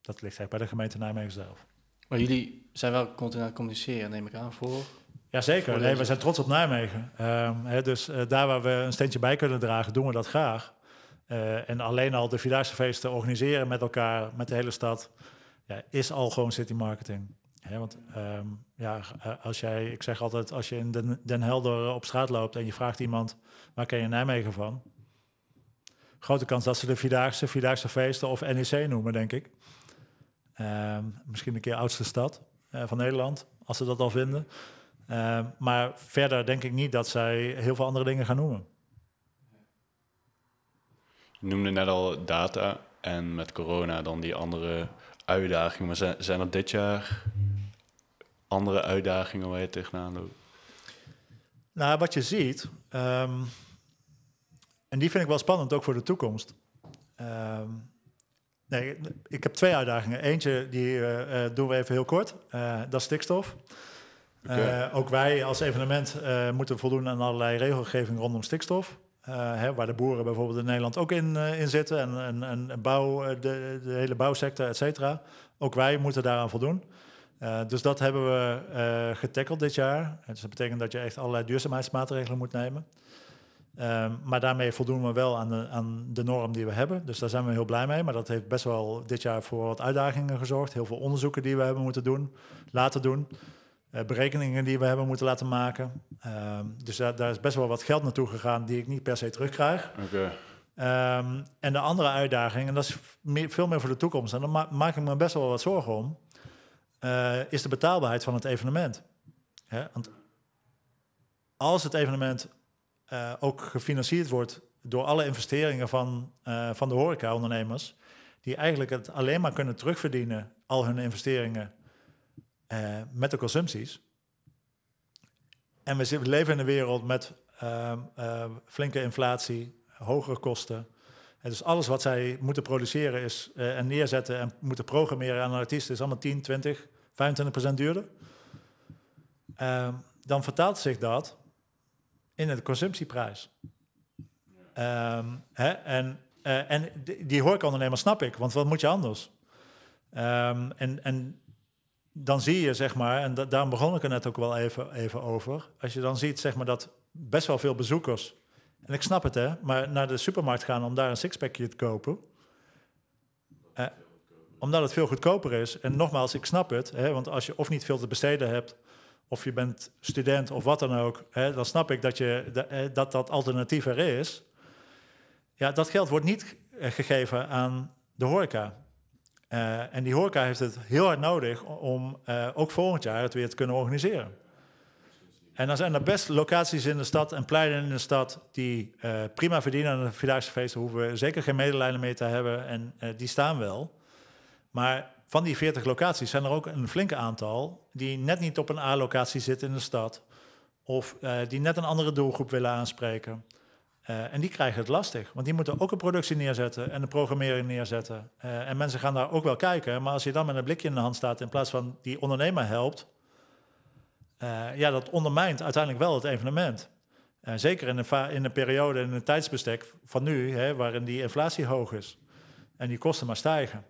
dat ligt echt bij de gemeente Nijmegen zelf. Maar jullie zijn wel continu aan het communiceren, neem ik aan, voor... Jazeker, nee, we zijn trots op Nijmegen. Ehm, hè, dus daar waar we een steentje bij kunnen dragen, doen we dat graag. Uh, en alleen al de Vierdaagse organiseren met elkaar, met de hele stad, ja, is al gewoon city marketing. Want um, ja, als jij, ik zeg altijd, als je in Den, Den Helder op straat loopt en je vraagt iemand, waar ken je Nijmegen van? Grote kans dat ze de Vierdaagse, Vierdaagse feesten of NEC noemen, denk ik. Um, misschien een keer oudste stad. eh, van Nederland, als ze dat al vinden. Eh, maar verder denk ik niet dat zij heel veel andere dingen gaan noemen. Je noemde net al data en met corona dan die andere uitdagingen. Maar zijn, zijn er dit jaar andere uitdagingen waar je tegenaan loopt? Nou, wat je ziet, ehm, en die vind ik wel spannend ook voor de toekomst. Ehm, nee, ik heb twee uitdagingen. Eentje, die eh, eh, doen we even heel kort. Eh, dat is stikstof. Ook wij als evenement moeten voldoen aan allerlei regelgeving rondom stikstof. Eh, hè, waar de boeren bijvoorbeeld in Nederland ook in, eh, zitten. En, en, en bouw, eh, de, de hele bouwsector, et cetera. Ook wij moeten daaraan voldoen. Dus dat hebben we getackeld dit jaar. Dus dat betekent dat je echt allerlei duurzaamheidsmaatregelen moet nemen. Ehm, maar daarmee voldoen we wel aan de, aan de norm die we hebben. Dus daar zijn we heel blij mee. Maar dat heeft best wel dit jaar voor wat uitdagingen gezorgd. Heel veel onderzoeken die we hebben moeten doen, laten doen. Eh, berekeningen die we hebben moeten laten maken. Ehm, dus daar, daar is best wel wat geld naartoe gegaan die ik niet per se terugkrijg. Oké. Ehm, en de andere uitdaging, en dat is meer, veel meer voor de toekomst, en daar ma- maak ik me best wel wat zorgen om, eh, is de betaalbaarheid van het evenement. Hè? Want als het evenement eh, ook gefinancierd wordt door alle investeringen van, eh, van de horecaondernemers, die eigenlijk het alleen maar kunnen terugverdienen, al hun investeringen, eh, met de consumpties. En we, leven in een wereld met ehm, eh, flinke inflatie, hogere kosten. En dus alles wat zij moeten produceren is, eh, en neerzetten en moeten programmeren aan een artiest is allemaal 10, 20, 25 procent duurder. Ehm, dan vertaalt zich dat in de consumptieprijs. Ehm, hè, en en die, horecaondernemers snap ik, want wat moet je anders? En, en dan zie je, zeg maar, en da- daarom begon ik er net ook wel even, even over. Als je dan ziet, zeg maar, dat best wel veel bezoekers, en ik snap het, hè, maar naar de supermarkt gaan om daar een sixpackje te kopen. eh, omdat het veel goedkoper is. En nogmaals, ik snap het, hè, want als je of niet veel te besteden hebt, of je bent student of wat dan ook, hè, dan snap ik dat, je, eh, dat dat alternatief er is. Ja, dat geld wordt niet eh, gegeven aan de horeca. Eh, en die horeca heeft het heel hard nodig om eh, ook volgend jaar het weer te kunnen organiseren. En dan zijn er best locaties in de stad en pleinen in de stad die eh, prima verdienen aan de Vierdaagse feesten. Hoeven we zeker geen medelijden mee te hebben en die staan wel. Maar van die 40 locaties zijn er ook een flinke aantal die net niet op een A-locatie zitten in de stad. Of die net een andere doelgroep willen aanspreken. Eh, en die krijgen het lastig, want die moeten ook een productie neerzetten en een programmering neerzetten. Eh, en mensen gaan daar ook wel kijken, maar als je dan met een blikje in de hand staat in plaats van die ondernemer helpt, eh, ja, dat ondermijnt uiteindelijk wel het evenement. Zeker in een, in een periode, in een tijdsbestek van nu, hè, waarin die inflatie hoog is en die kosten maar stijgen.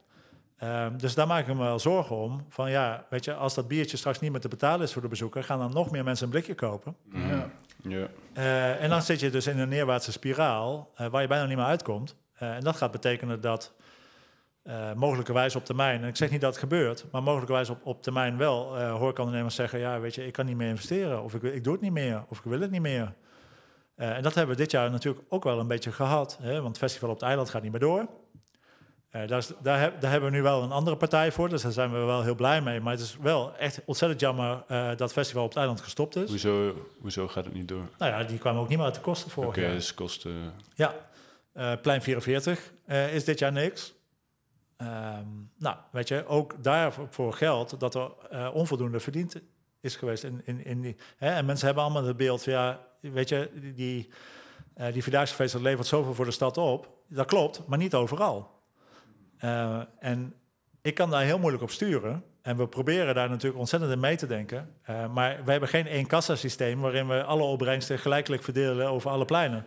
Ehm, dus daar maak ik me wel zorgen om. Van ja, weet je, als dat biertje straks niet meer te betalen is voor de bezoeker, gaan dan nog meer mensen een blikje kopen. Ja. Ja. Eh, en dan zit je dus in een neerwaartse spiraal eh, waar je bijna niet meer uitkomt. Eh, en dat gaat betekenen dat mogelijkerwijs op termijn, en ik zeg niet dat het gebeurt, maar mogelijkerwijs op, op termijn wel eh horecaondernemers zeggen, ja weet je, ik kan niet meer investeren, of ik, ik doe het niet meer, of ik wil het niet meer. En dat hebben we dit jaar natuurlijk ook wel een beetje gehad, hè, want het festival op het eiland gaat niet meer door. Eh, daar, is, daar, heb- daar hebben we nu wel een andere partij voor, dus daar zijn we wel heel blij mee. Maar het is wel echt ontzettend jammer eh, dat het festival op het eiland gestopt is. Hoezo, hoezo gaat het niet door? Nou ja, die kwamen ook niet meer uit de kosten vorig Oké, jaar. dus kosten... Ja, Eh, plein 44 eh, is dit jaar niks. Ehm, nou, weet je, ook daarvoor geldt dat er onvoldoende verdiend is geweest. In, in, in die, hè? En mensen hebben allemaal het beeld van, ja, weet je, die, die, die Vierdaagse feest levert zoveel voor de stad op. Dat klopt, maar niet overal. Eh, en ik kan daar heel moeilijk op sturen. En we proberen daar natuurlijk ontzettend in mee te denken. Eh, maar we hebben geen één kassasysteem waarin we alle opbrengsten gelijkelijk verdelen over alle pleinen.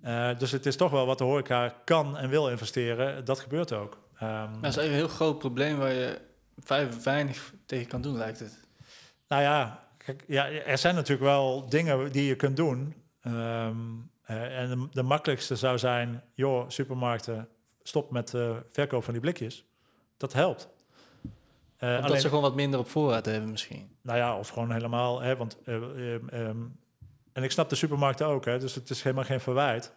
Eh, dus het is toch wel wat de horeca kan en wil investeren. Dat gebeurt ook. Ehm, Dat is een heel groot probleem waar je vrij weinig tegen kan doen, lijkt het. Nou ja, kijk, ja, er zijn natuurlijk wel dingen die je kunt doen. Ehm, eh, en de, de makkelijkste zou zijn, joh, supermarkten, stop met de verkoop van die blikjes. Dat helpt. Eh, Omdat alleen, ze gewoon wat minder op voorraad hebben misschien. nou ja, of gewoon helemaal, hè, want, eh, ehm, ehm, en ik snap de supermarkten ook, hè, dus het is helemaal geen verwijt.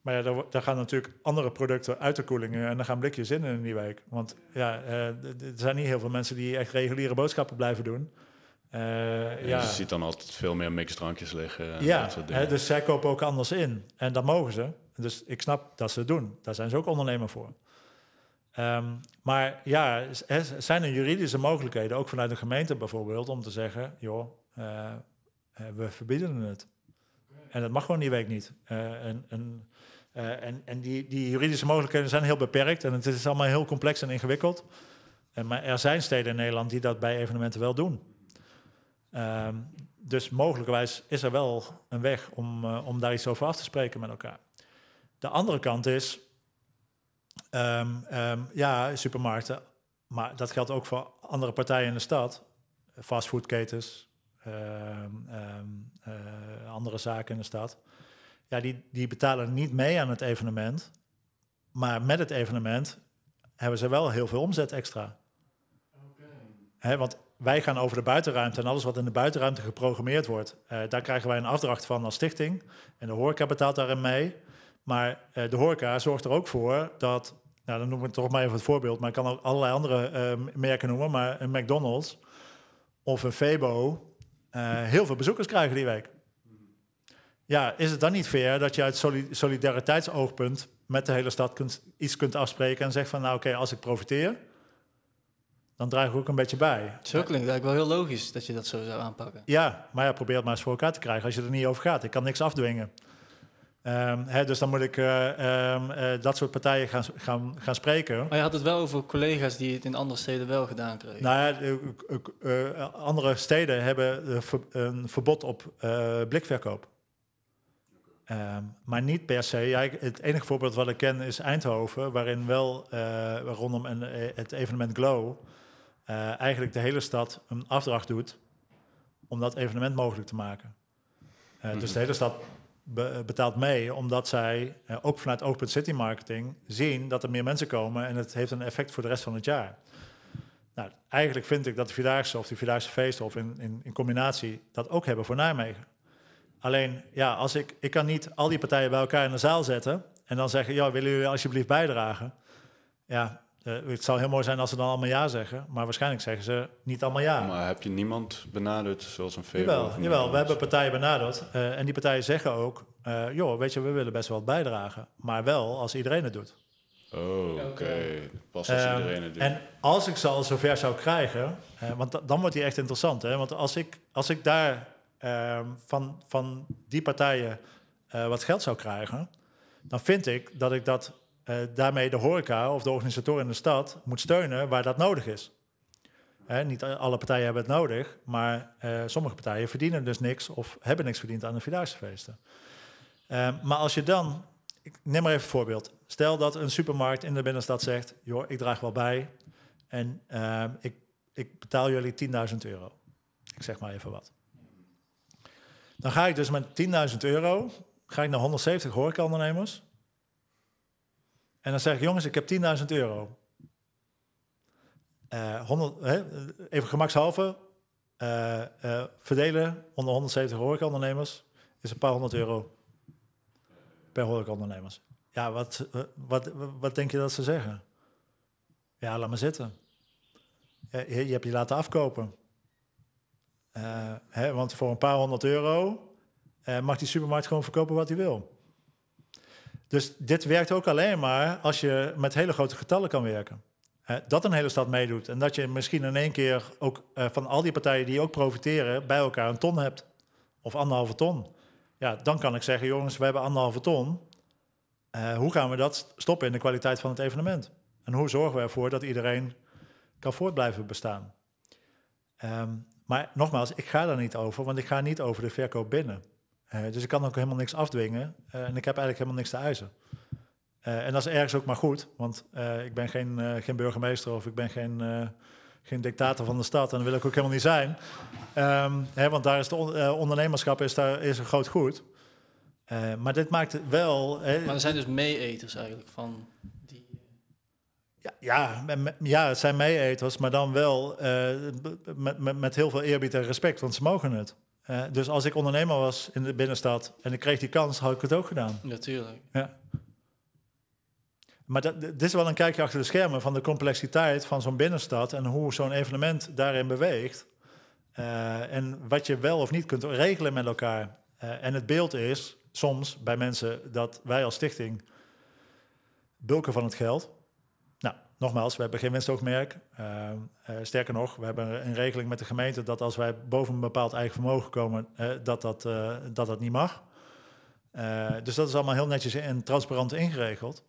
Maar ja, daar, daar gaan natuurlijk andere producten uit de koelingen en dan gaan blikjes in in die week. Want ja, eh, er zijn niet heel veel mensen die echt reguliere boodschappen blijven doen. Eh, Ja. ja, Je ziet dan altijd veel meer mixdrankjes liggen. en ja dat soort hè, dus zij kopen ook anders in. En dat mogen ze. Dus ik snap dat ze het doen. Daar zijn ze ook ondernemer voor. Ehm, maar ja, zijn er juridische mogelijkheden, ook vanuit de gemeente bijvoorbeeld, om te zeggen, joh, eh, eh, we verbieden het. En dat mag gewoon die week niet. Eh, en en, en, en die, die juridische mogelijkheden zijn heel beperkt en het is allemaal heel complex en ingewikkeld. En, maar er zijn steden in Nederland die dat bij evenementen wel doen. Ehm, dus mogelijkerwijs is er wel een weg om, om daar iets over af te spreken met elkaar. De andere kant is, ehm, ehm, ja, supermarkten, maar dat geldt ook voor andere partijen in de stad, fastfoodketens, ehm, eh, andere zaken in de stad. Ja, die, die betalen niet mee aan het evenement, maar met het evenement hebben ze wel heel veel omzet extra. Want wij gaan over de buitenruimte en alles wat in de buitenruimte geprogrammeerd wordt, eh, daar krijgen wij een afdracht van als stichting. En de horeca betaalt daarin mee. Maar eh, de horeca zorgt er ook voor dat, nou dan we het toch maar even het voorbeeld, maar ik kan ook allerlei andere eh, merken noemen, maar een McDonald's of een Febo eh, heel veel bezoekers krijgen die week. Ja, is het dan niet fair dat je uit soli- solidariteitsoogpunt met de hele stad kunt, iets kunt afspreken en zegt van nou oké, als ik profiteer, dan draag ik ook een beetje bij. Zo klinkt eigenlijk wel heel logisch dat je dat zo zou aanpakken. Ja, maar ja, probeer het maar eens voor elkaar te krijgen als je er niet over gaat. Ik kan niks afdwingen. Ehm, hè, dus dan moet ik eh, ehm, eh, dat soort partijen gaan, gaan, gaan spreken. Maar je had het wel over collega's die het in andere steden wel gedaan kregen. Nou ja, eh, andere steden hebben een verbod op blikverkoop. Ehm, maar niet per se. Ja, het enige voorbeeld wat ik ken is Eindhoven, waarin wel rondom een, het evenement Glow eigenlijk de hele stad een afdracht doet om dat evenement mogelijk te maken. Dus de hele stad be- betaalt mee, omdat zij eh, ook vanuit Open City Marketing zien dat er meer mensen komen en het heeft een effect voor de rest van het jaar. Nou, eigenlijk vind ik dat de Vierdaagse of de Vierdaagse feesten of in, in, in combinatie dat ook hebben voor Nijmegen. Alleen, ja, als ik, ik kan niet al die partijen bij elkaar in de zaal zetten en dan zeggen, ja, willen jullie alsjeblieft bijdragen? Ja, eh, het zou heel mooi zijn als ze dan allemaal ja zeggen, maar waarschijnlijk zeggen ze niet allemaal ja. Maar heb je niemand benaderd zoals een Febo? Jawel, jawel, we hebben partijen benaderd eh, en die partijen zeggen ook, eh, joh, weet je, we willen best wel wat bijdragen, maar wel als iedereen het doet. Oh, oké. Pas als Ehm, iedereen het doet. En als ik ze al zover zou krijgen, want da- dan wordt die echt interessant. Hè? Want als ik, als ik daar ehm, van, van die partijen eh, wat geld zou krijgen, dan vind ik dat ik dat eh, daarmee de horeca of de organisatoren in de stad moet steunen waar dat nodig is. Hè, niet alle partijen hebben het nodig, maar eh, sommige partijen verdienen dus niks of hebben niks verdiend aan de Vierdaagse feesten. Ehm, maar als je dan, ik neem maar even een voorbeeld. Stel dat een supermarkt in de binnenstad zegt, joh, ik draag wel bij en ehm, ik, ik betaal jullie 10.000 euro. Ik zeg maar even wat. Dan ga ik dus met 10.000 euro ga ik naar 170 horecaondernemers. En dan zeg ik, jongens, ik heb 10.000 euro. Eh, 100, hè, even gemakshalve, eh, eh, verdelen onder 170 horecaondernemers is een paar honderd euro per horecaondernemers. Ja, wat, eh, wat, wat denk je dat ze zeggen? Ja, laat maar zitten. Je, je hebt je laten afkopen. Eh, hè, want voor een paar honderd euro eh, mag die supermarkt gewoon verkopen wat hij wil. Dus dit werkt ook alleen maar als je met hele grote getallen kan werken. Dat een hele stad meedoet. En dat je misschien in één keer ook eh, van al die partijen die ook profiteren, bij elkaar een ton hebt. Of anderhalve ton. Ja, dan kan ik zeggen, jongens, we hebben anderhalve ton. Eh, hoe gaan we dat stoppen in de kwaliteit van het evenement? En hoe zorgen we ervoor dat iedereen kan voort blijven bestaan? Ehm, maar nogmaals, ik ga daar niet over, want ik ga niet over de verkoop binnen. Eh, dus ik kan ook helemaal niks afdwingen eh, en ik heb eigenlijk helemaal niks te eisen. Eh, en dat is ergens ook maar goed, want ik ben geen, geen burgemeester of ik ben geen, geen dictator van de stad en dat wil ik ook helemaal niet zijn. Ehm, hè, want daar is de on- ondernemerschap is, daar, is een groot goed. Maar dit maakt het wel. hè, Maar er zijn dus mee-eters eigenlijk van die... ja, ja, ja, het zijn meeeters, maar dan wel met, met, met heel veel eerbied en respect, want ze mogen het. Eh, dus als ik ondernemer was in de binnenstad en ik kreeg die kans, had ik het ook gedaan. Natuurlijk. Ja. Maar dat, dit is wel een kijkje achter de schermen van de complexiteit van zo'n binnenstad en hoe zo'n evenement daarin beweegt. Eh, en wat je wel of niet kunt regelen met elkaar. Eh, en het beeld is soms bij mensen dat wij als stichting bulken van het geld. Nogmaals, we hebben geen winstoogmerk. Uh, sterker nog, we hebben een regeling met de gemeente dat als wij boven een bepaald eigen vermogen komen, dat, dat, dat dat niet mag. dus dat is allemaal heel netjes en transparant ingeregeld.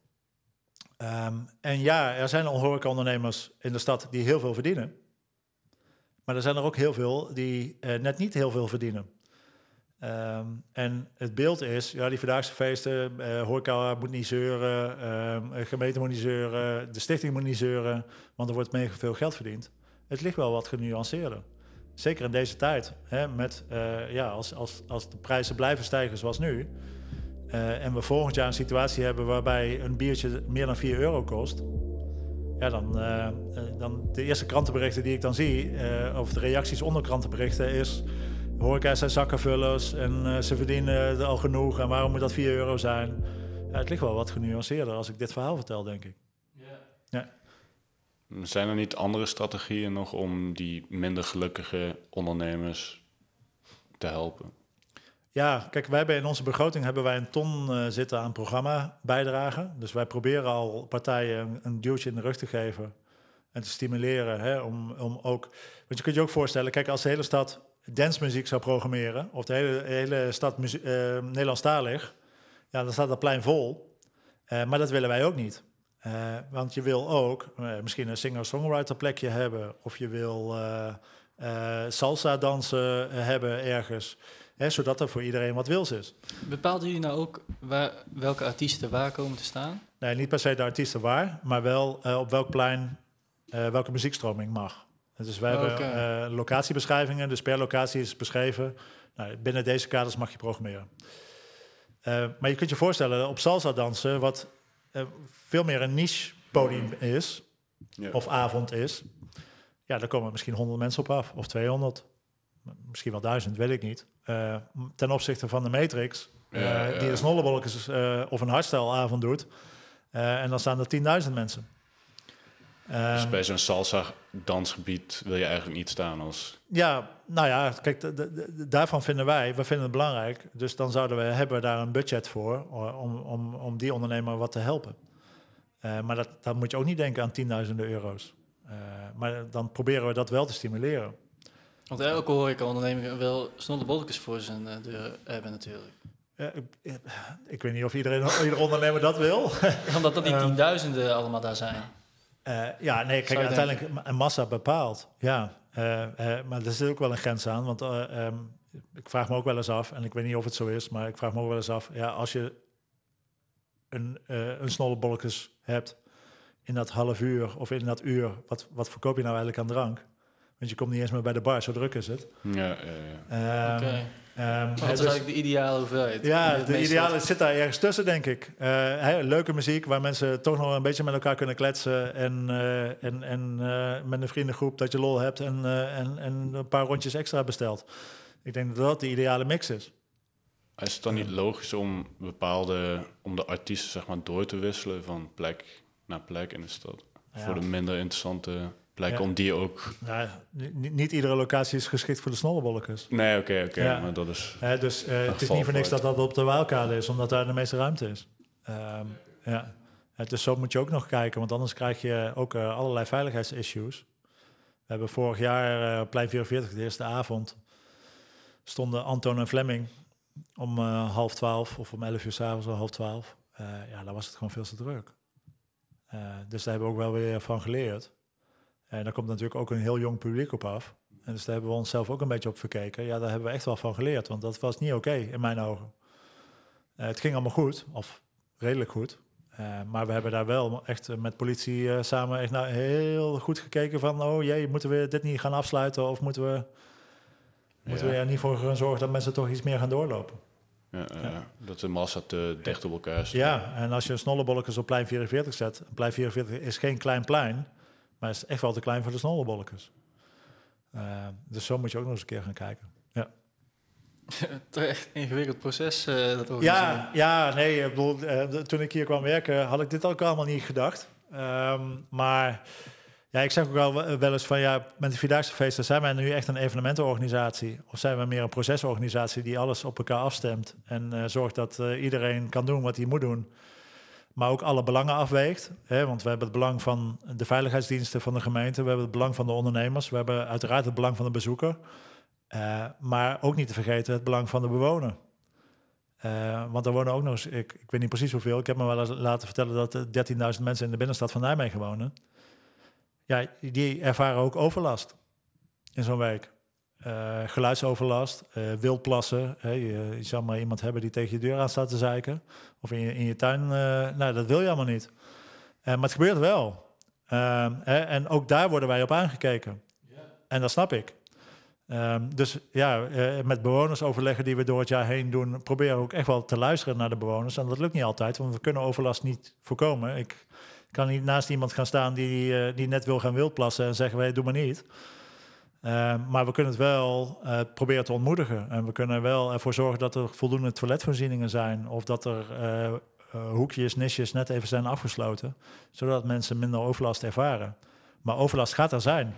Um, en ja, er zijn al horecaondernemers in de stad die heel veel verdienen. Maar er zijn er ook heel veel die net niet heel veel verdienen. Um, en het beeld is, ja, die vandaagse feesten, uh, horeca moet niet zeuren, um, gemeente moet niet zeuren, de stichting moet niet zeuren, want er wordt mega veel geld verdiend. Het ligt wel wat genuanceerder. Zeker in deze tijd, hè, met, uh, ja, als, als, als de prijzen blijven stijgen zoals nu, uh, en we volgend jaar een situatie hebben waarbij een biertje meer dan 4 euro kost. Ja, dan, dan de eerste krantenberichten die ik dan zie, of de reacties onder krantenberichten, is horeca zijn zakkenvullers en ze verdienen er al genoeg en waarom moet dat 4 euro zijn? Ja, het ligt wel wat genuanceerder als ik dit verhaal vertel, denk ik. Ja. ja. Zijn er niet andere strategieën nog om die minder gelukkige ondernemers te helpen? Ja, kijk, wij hebben in onze begroting hebben wij een ton uh, zitten aan programma bijdragen. Dus wij proberen al partijen een, een, duwtje in de rug te geven en te stimuleren. Hè, om, om ook, want je kunt je ook voorstellen, kijk, als de hele stad dancemuziek zou programmeren, of de hele, hele stad uh, Nederlandstalig, ja, dan staat dat plein vol. Uh, maar dat willen wij ook niet. want je wil ook misschien een singer-songwriter plekje hebben, of je wil salsa dansen hebben ergens. Hè, zodat er voor iedereen wat wils is. Bepaalden jullie nou ook waar, welke artiesten waar komen te staan? Nee, niet per se de artiesten waar, maar wel op welk plein welke muziekstroming mag. Dus wij okay. hebben uh, locatiebeschrijvingen, dus per locatie is beschreven. Nou, binnen deze kaders mag je programmeren. maar je kunt je voorstellen, op salsa dansen, wat veel meer een niche podium is, ja. of avond is, ja, daar komen misschien 100 mensen op af, of 200 misschien wel duizend, weet ik niet. Uh, ten opzichte van de Matrix, uh, ja, ja. die een snollebolletjes uh, of een hardstyle-avond doet. en dan staan er 10.000 mensen. Dus bij zo'n salsa-dansgebied wil je eigenlijk niet staan als... Ja, nou ja, kijk, daarvan vinden wij, we vinden het belangrijk. Dus dan zouden we, hebben we daar een budget voor om, om, om die ondernemer wat te helpen. maar dat, dan moet je ook niet denken aan tienduizenden euro's. maar dan proberen we dat wel te stimuleren. Want elke horeca-onderneming wil bolletjes voor zijn uh, deur hebben natuurlijk. Ja, ik, ik, weet niet of iedereen, ieder ondernemer dat wil. Omdat dat die ehm, tienduizenden allemaal daar zijn. Uh, ja, nee, kijk, uiteindelijk een massa bepaalt. Ja, uh, maar er zit ook wel een grens aan. Want um, ik vraag me ook wel eens af, en ik weet niet of het zo is, maar ik vraag me ook wel eens af. Ja, als je een, een snollebolletjes hebt in dat half uur of in dat uur, wat, wat verkoop je nou eigenlijk aan drank? Want je komt niet eens meer bij de bar, zo druk is het. Ja, ja, ja. Um, okay. Um, wat is dus, eigenlijk de ideale hoeveelheid? Ja, de ideale zit daar ergens tussen, denk ik. Uh, leuke muziek waar mensen toch nog een beetje met elkaar kunnen kletsen. En, uh, en, en uh, met een vriendengroep dat je lol hebt en, en, en een paar rondjes extra bestelt. Ik denk dat dat de ideale mix is. Is het dan niet logisch om bepaalde, om de artiesten zeg maar door te wisselen van plek naar plek in de stad? Ja. Voor de minder interessante Blijkt om die ook... Nou, niet, niet, iedere locatie is geschikt voor de snollebolletjes. Nee, oké, oké. Okay, maar dat is... dus uh, het is niet voor niks dat dat op de Waalkade is, omdat daar de meeste ruimte is. Um, ja. Dus zo moet je ook nog kijken, want anders krijg je ook uh, allerlei veiligheidsissues. We hebben vorig jaar uh, Plein 44, de eerste avond, stonden Anton en Fleming om half twaalf of om elf uur s'avonds half twaalf. ja, daar was het gewoon veel te druk. dus daar hebben we ook wel weer van geleerd. En daar komt natuurlijk ook een heel jong publiek op af. En dus daar hebben we onszelf ook een beetje op verkeken. Ja, daar hebben we echt wel van geleerd, want dat was niet oké in mijn ogen. Uh, het ging allemaal goed, of redelijk goed. Uh, maar we hebben daar wel echt met politie uh, samen echt nou heel goed gekeken van... oh jee, moeten we dit niet gaan afsluiten of moeten we, moeten we er niet voor gaan zorgen dat mensen toch iets meer gaan doorlopen? Ja, ja. Dat de massa te dicht op elkaar staat. Ja, en als je snollebolletjes op plein 44 zet... plein 44 is geen klein plein... Maar het is echt wel te klein voor de snollebolletjes. Uh, dus zo moet je ook nog eens een keer gaan kijken. Ja. Echt een ingewikkeld proces, uh, dat. Ja, ja, nee, ik bedoel, uh, toen ik hier kwam werken, had ik dit ook allemaal niet gedacht. Um, maar ja, ik zeg ook wel, wel eens van ja, met de Vierdaagse feesten zijn wij nu echt een evenementenorganisatie? Of zijn we meer een procesorganisatie die alles op elkaar afstemt en zorgt dat iedereen kan doen wat hij moet doen? Maar ook alle belangen afweegt. Hè, want we hebben het belang van de veiligheidsdiensten van de gemeente, we hebben het belang van de ondernemers, we hebben uiteraard het belang van de bezoeker, uh, maar ook niet te vergeten het belang van de bewoner. Uh, want er wonen ook nog eens, ik, ik, weet niet precies hoeveel, ik heb me wel laten vertellen dat er 13.000 mensen in de binnenstad van Nijmegen wonen. Ja, die ervaren ook overlast in zo'n week. Uh, geluidsoverlast, uh, wildplassen. Hè, je, je, zal maar iemand hebben die tegen je deur aan staat te zeiken. Of in je, in je tuin. Uh, nou, dat wil je allemaal niet. maar het gebeurt wel. Ehm, hè, en ook daar worden wij op aangekeken. En dat snap ik. Um, dus ja, met bewoners overleggen die we door het jaar heen doen, proberen we ook echt wel te luisteren naar de bewoners. En dat lukt niet altijd, want we kunnen overlast niet voorkomen. Ik kan niet naast iemand gaan staan die, die net wil gaan wildplassen en zeggen wij, doe maar niet. Uh, maar we kunnen het wel uh, proberen te ontmoedigen. En we kunnen wel ervoor zorgen dat er voldoende toiletvoorzieningen zijn. Of dat er uh, hoekjes, nisjes net even zijn afgesloten. Zodat mensen minder overlast ervaren. Maar overlast gaat er zijn.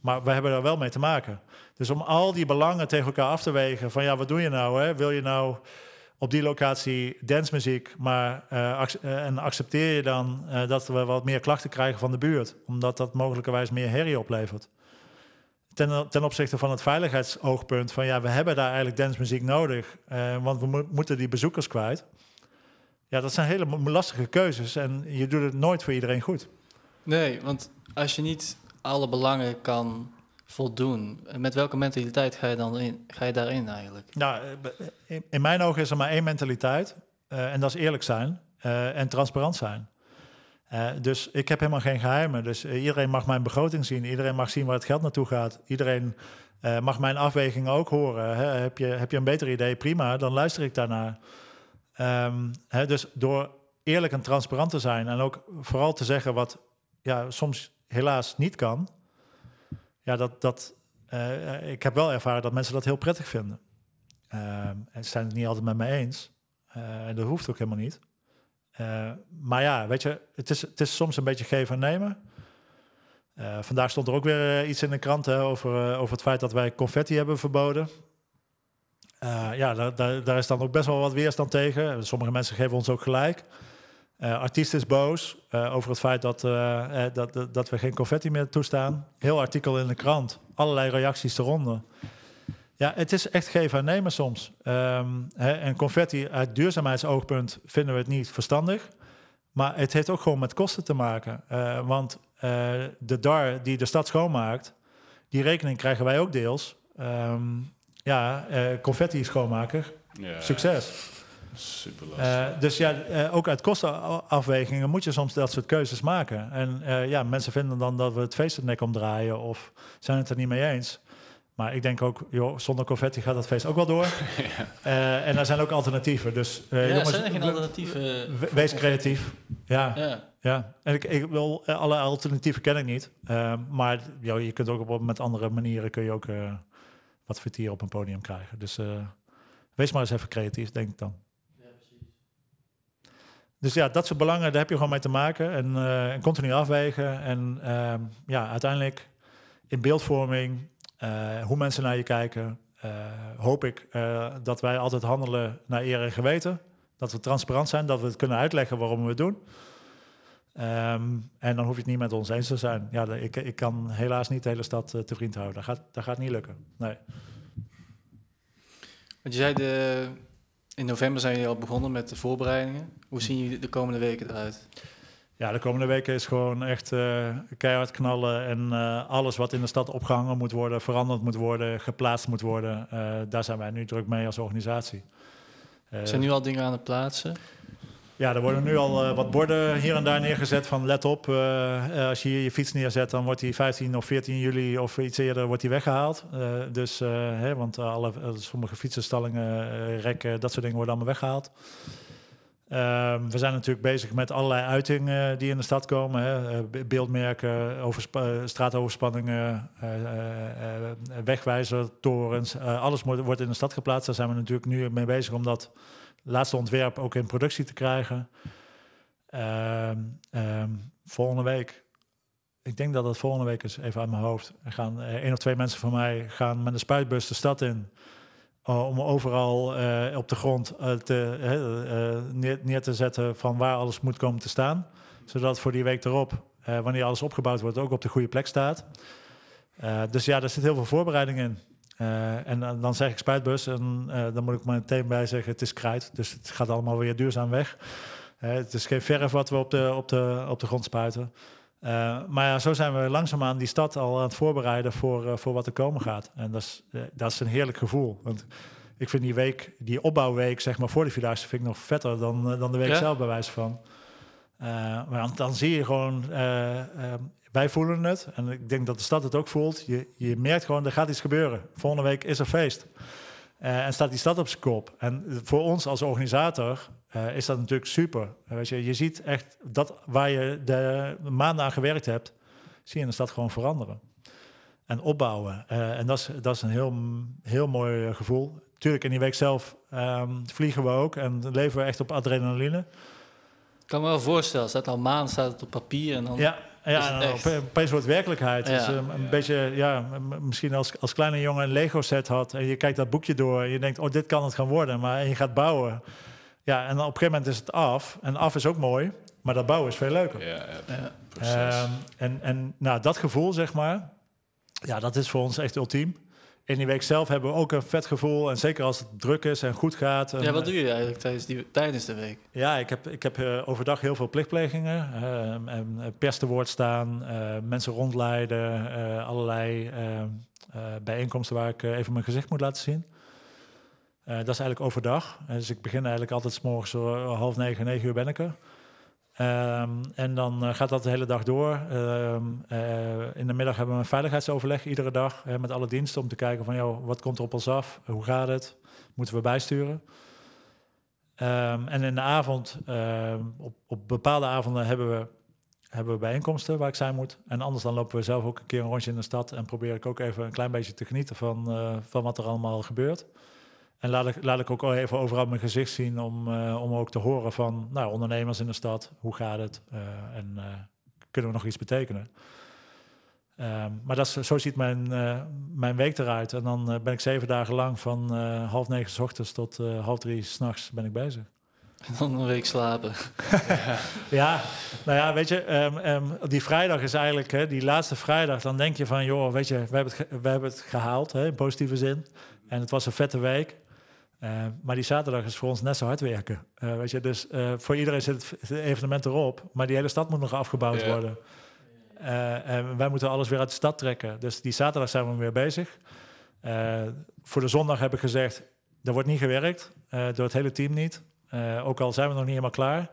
Maar we hebben er wel mee te maken. Dus om al die belangen tegen elkaar af te wegen. Van ja, wat doe je nou? Hè? Wil je nou op die locatie dansmuziek, maar en accepteer je dan dat we wat meer klachten krijgen van de buurt, omdat dat mogelijkerwijs meer herrie oplevert ten, ten opzichte van het veiligheidsoogpunt van ja, we hebben daar eigenlijk dansmuziek nodig, uh, want we mo moeten die bezoekers kwijt. Ja, dat zijn hele lastige keuzes en je doet het nooit voor iedereen goed. Nee, want als je niet alle belangen kan voldoen, met welke mentaliteit ga je dan in, ga je daarin eigenlijk? Nou, in, in mijn ogen is er maar één mentaliteit uh, en dat is eerlijk zijn uh, en transparant zijn. Uh, dus ik heb helemaal geen geheimen. Dus uh, iedereen mag mijn begroting zien. Iedereen mag zien waar het geld naartoe gaat. Iedereen uh, mag mijn afwegingen ook horen. Hè? Heb, je, heb je een beter idee? Prima, dan luister ik daarnaar. Um, hè, dus door eerlijk en transparant te zijn en ook vooral te zeggen wat ja, soms helaas niet kan. Ja, dat, dat, ik heb wel ervaren dat mensen dat heel prettig vinden. Ehm, en ze zijn het niet altijd met me eens. en dat hoeft ook helemaal niet. Uh, maar ja, weet je, het is, het is soms een beetje geven en nemen. Uh, vandaag stond er ook weer uh, iets in de krant hè, over, over het feit dat wij confetti hebben verboden. ja, daar, daar, daar, is dan ook best wel wat weerstand tegen. Sommige mensen geven ons ook gelijk. artiest is boos over het feit dat, dat, dat we geen confetti meer toestaan. Heel artikel in de krant, allerlei reacties eronder. Ja, het is echt geven en nemen soms. Um, hè, en confetti uit duurzaamheidsoogpunt vinden we het niet verstandig. Maar het heeft ook gewoon met kosten te maken. Uh, want uh, de DAR die de stad schoonmaakt, die rekening krijgen wij ook deels. Um, ja, uh, confetti schoonmaker, ja, succes. Super lastig. dus ja, ook uit kostenafwegingen moet je soms dat soort keuzes maken. En ja, mensen vinden dan dat we het feest het nek omdraaien of zijn het er niet mee eens. Maar ik denk ook, joh, zonder confetti gaat dat feest ook wel door. ja. uh, en er zijn ook alternatieven. Dus uh, ja, jongens, zijn er geen alternatieven? Wees creatief. Ja. ja. ja. En ik, ik wil eh, alle alternatieven ken ik niet. Uh, maar joh, je kunt ook op, met andere manieren kun je ook wat vertier op een podium krijgen. Dus wees maar eens even creatief, denk ik dan. Ja, precies. Dus ja, dat soort belangen, daar heb je gewoon mee te maken. En, en continu afwegen. En ehm, ja, uiteindelijk in beeldvorming hoe mensen naar je kijken, uh, hoop ik uh, dat wij altijd handelen naar eer en geweten. Dat we transparant zijn, dat we het kunnen uitleggen waarom we het doen. Um, en dan hoef je het niet met ons eens te zijn. Ja, ik, ik kan helaas niet de hele stad te vriend houden. Dat gaat, dat gaat niet lukken. Nee. Want je zei, de, in november zijn jullie al begonnen met de voorbereidingen. Hoe zien jullie de komende weken eruit? Ja, de komende weken is gewoon echt uh, keihard knallen. En uh, alles wat in de stad opgehangen moet worden, veranderd moet worden, geplaatst moet worden. Uh, daar zijn wij nu druk mee als organisatie. zijn nu al dingen aan het plaatsen? Ja, er worden nu al wat borden hier en daar neergezet van let op. als je hier je fiets neerzet, dan wordt die 15 of 14 juli of iets eerder wordt die weggehaald. dus, hè, want alle, sommige fietsenstallingen, rekken, dat soort dingen worden allemaal weggehaald. Ehm, we zijn natuurlijk bezig met allerlei uitingen die in de stad komen. Hè. Eh, beeldmerken, overspa- straatoverspanningen, uh, uh, alles wordt, in de stad geplaatst. Daar zijn we natuurlijk nu mee bezig om dat laatste ontwerp ook in productie te krijgen. Ehm, ehm, volgende week, ik denk dat het volgende week is, even uit mijn hoofd. Er gaan één of twee mensen van mij gaan met een spuitbus de stad in om overal uh, op de grond uh, neer, te zetten van waar alles moet komen te staan. Zodat voor die week erop, wanneer alles opgebouwd wordt, ook op de goede plek staat. dus ja, er zit heel veel voorbereiding in. en dan zeg ik spuitbus en dan moet ik meteen bij zeggen, het is kruid. Dus het gaat allemaal weer duurzaam weg. het is geen verf wat we op de, op de, op de grond spuiten. Uh, maar ja, zo zijn we langzaamaan die stad al aan het voorbereiden voor, uh, voor wat er komen gaat. En dat is, uh, dat is een heerlijk gevoel. Want ik vind die week, die opbouwweek, zeg maar, voor de Vierdaagse, vind ik nog vetter dan, dan de week ja? zelf, bij wijze van. maar dan, dan, zie je gewoon, wij voelen het. En ik denk dat de stad het ook voelt. Je, je merkt gewoon, er gaat iets gebeuren. Volgende week is er feest. en staat die stad op zijn kop. En voor ons als organisator uh, is dat natuurlijk super. weet je, je ziet echt dat waar je de maanden aan gewerkt hebt, zie je in de stad gewoon veranderen. En opbouwen. Uh, en dat is, dat is een heel, heel mooi gevoel. Tuurlijk, in die week zelf um, vliegen we ook en leven we echt op adrenaline. Ik kan me wel voorstellen, staat al maanden staat het op papier en dan. Ja, ja, opeens wordt werkelijkheid. Ja. Dus, um, een beetje, ja, misschien als, als kleine jongen een Lego set had en je kijkt dat boekje door en je denkt, oh, dit kan het gaan worden, maar en je gaat bouwen. Ja, en op een gegeven moment is het af. En af is ook mooi, maar dat bouwen is veel leuker. Ja, ja, precies. Um, en en nou, dat gevoel, zeg maar, ja, dat is voor ons echt ultiem. In die week zelf hebben we ook een vet gevoel. En zeker als het druk is en goed gaat. En, ja, wat doe je eigenlijk tijdens, die, tijdens de week? Ja, ik heb, ik heb uh, overdag heel veel plichtplegingen. Uh, en pers te woord staan, uh, mensen rondleiden. allerlei bijeenkomsten waar ik even mijn gezicht moet laten zien. Uh, dat is eigenlijk overdag. dus ik begin eigenlijk altijd s morgens zo half negen, negen uur ben ik er. Um, en dan gaat dat de hele dag door. Uh, in de middag hebben we een veiligheidsoverleg iedere dag met alle diensten om te kijken van wat komt er op ons af, hoe gaat het, moeten we bijsturen. Um, en in de avond, op, op bepaalde avonden hebben we, hebben we bijeenkomsten waar ik zijn moet. En anders dan lopen we zelf ook een keer een rondje in de stad en probeer ik ook even een klein beetje te genieten van, van wat er allemaal gebeurt. En laat ik, laat ik ook even overal mijn gezicht zien om, uh, om ook te horen van nou, ondernemers in de stad. Hoe gaat het? Uh, en uh, kunnen we nog iets betekenen? Um, maar dat is, zo ziet mijn, mijn week eruit. En dan ben ik zeven dagen lang van half negen s ochtends tot half drie s'nachts ben ik bezig. En dan een week slapen. ja. nou ja, weet je, um, um, die vrijdag is eigenlijk, hè, die laatste vrijdag, dan denk je van, joh, weet je, we hebben het, we hebben het gehaald, hè, in positieve zin. En het was een vette week. Uh, maar die zaterdag is voor ons net zo hard werken. Uh, weet je, dus uh, voor iedereen zit het evenement erop, maar die hele stad moet nog afgebouwd worden. en wij moeten alles weer uit de stad trekken. Dus die zaterdag zijn we weer bezig. voor de zondag heb ik gezegd, er wordt niet gewerkt, door het hele team niet. ook al zijn we nog niet helemaal klaar.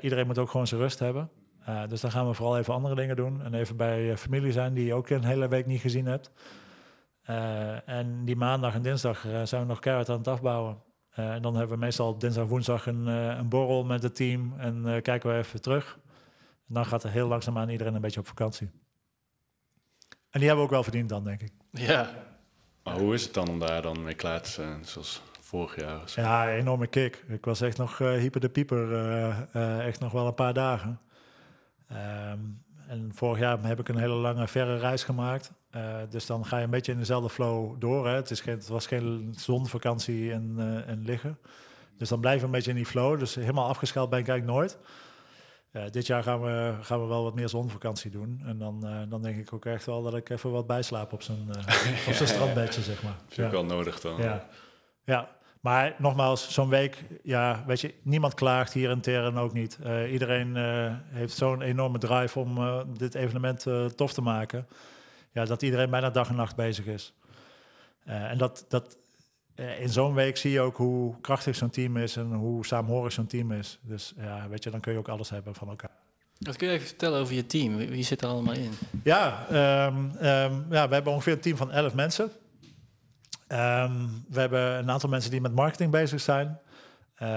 iedereen moet ook gewoon zijn rust hebben. dus dan gaan we vooral even andere dingen doen. En even bij familie zijn die je ook een hele week niet gezien hebt. Uh, en die maandag en dinsdag uh, zijn we nog keihard aan het afbouwen. Uh, en dan hebben we meestal dinsdag, woensdag een, een borrel met het team en kijken we even terug. En dan gaat er heel langzaamaan iedereen een beetje op vakantie. En die hebben we ook wel verdiend dan, denk ik. Ja. Maar hoe is het dan om daar dan mee klaar te zijn, zoals vorig jaar? Zo? Ja, enorme kick. Ik was echt nog hyper de pieper, echt nog wel een paar dagen. Um, en vorig jaar heb ik een hele lange, verre reis gemaakt. Uh, dus dan ga je een beetje in dezelfde flow door. Hè. Het, is geen, het was geen zonvakantie en, uh, en liggen. Dus dan blijf je een beetje in die flow. Dus helemaal afgeschaald ben ik eigenlijk nooit. Uh, dit jaar gaan we, gaan we wel wat meer zonvakantie doen. En dan, dan denk ik ook echt wel dat ik even wat bijslaap op zijn, op zijn strandbedje, zeg maar. Vind ik ja. wel nodig dan. Ja, ja. Maar nogmaals, zo'n week, ja, weet je, niemand klaagt hier intern ook niet. Uh, iedereen uh, heeft zo'n enorme drive om uh, dit evenement tof te maken. Ja, dat iedereen bijna dag en nacht bezig is. en dat, dat, in zo'n week zie je ook hoe krachtig zo'n team is en hoe saamhorig zo'n team is. Dus ja, weet je, dan kun je ook alles hebben van elkaar. Wat kun je even vertellen over je team? Wie zit er allemaal in? Ja, um, um, ja we hebben ongeveer een team van 11 mensen. Um, we hebben een aantal mensen die met marketing bezig zijn. Eh,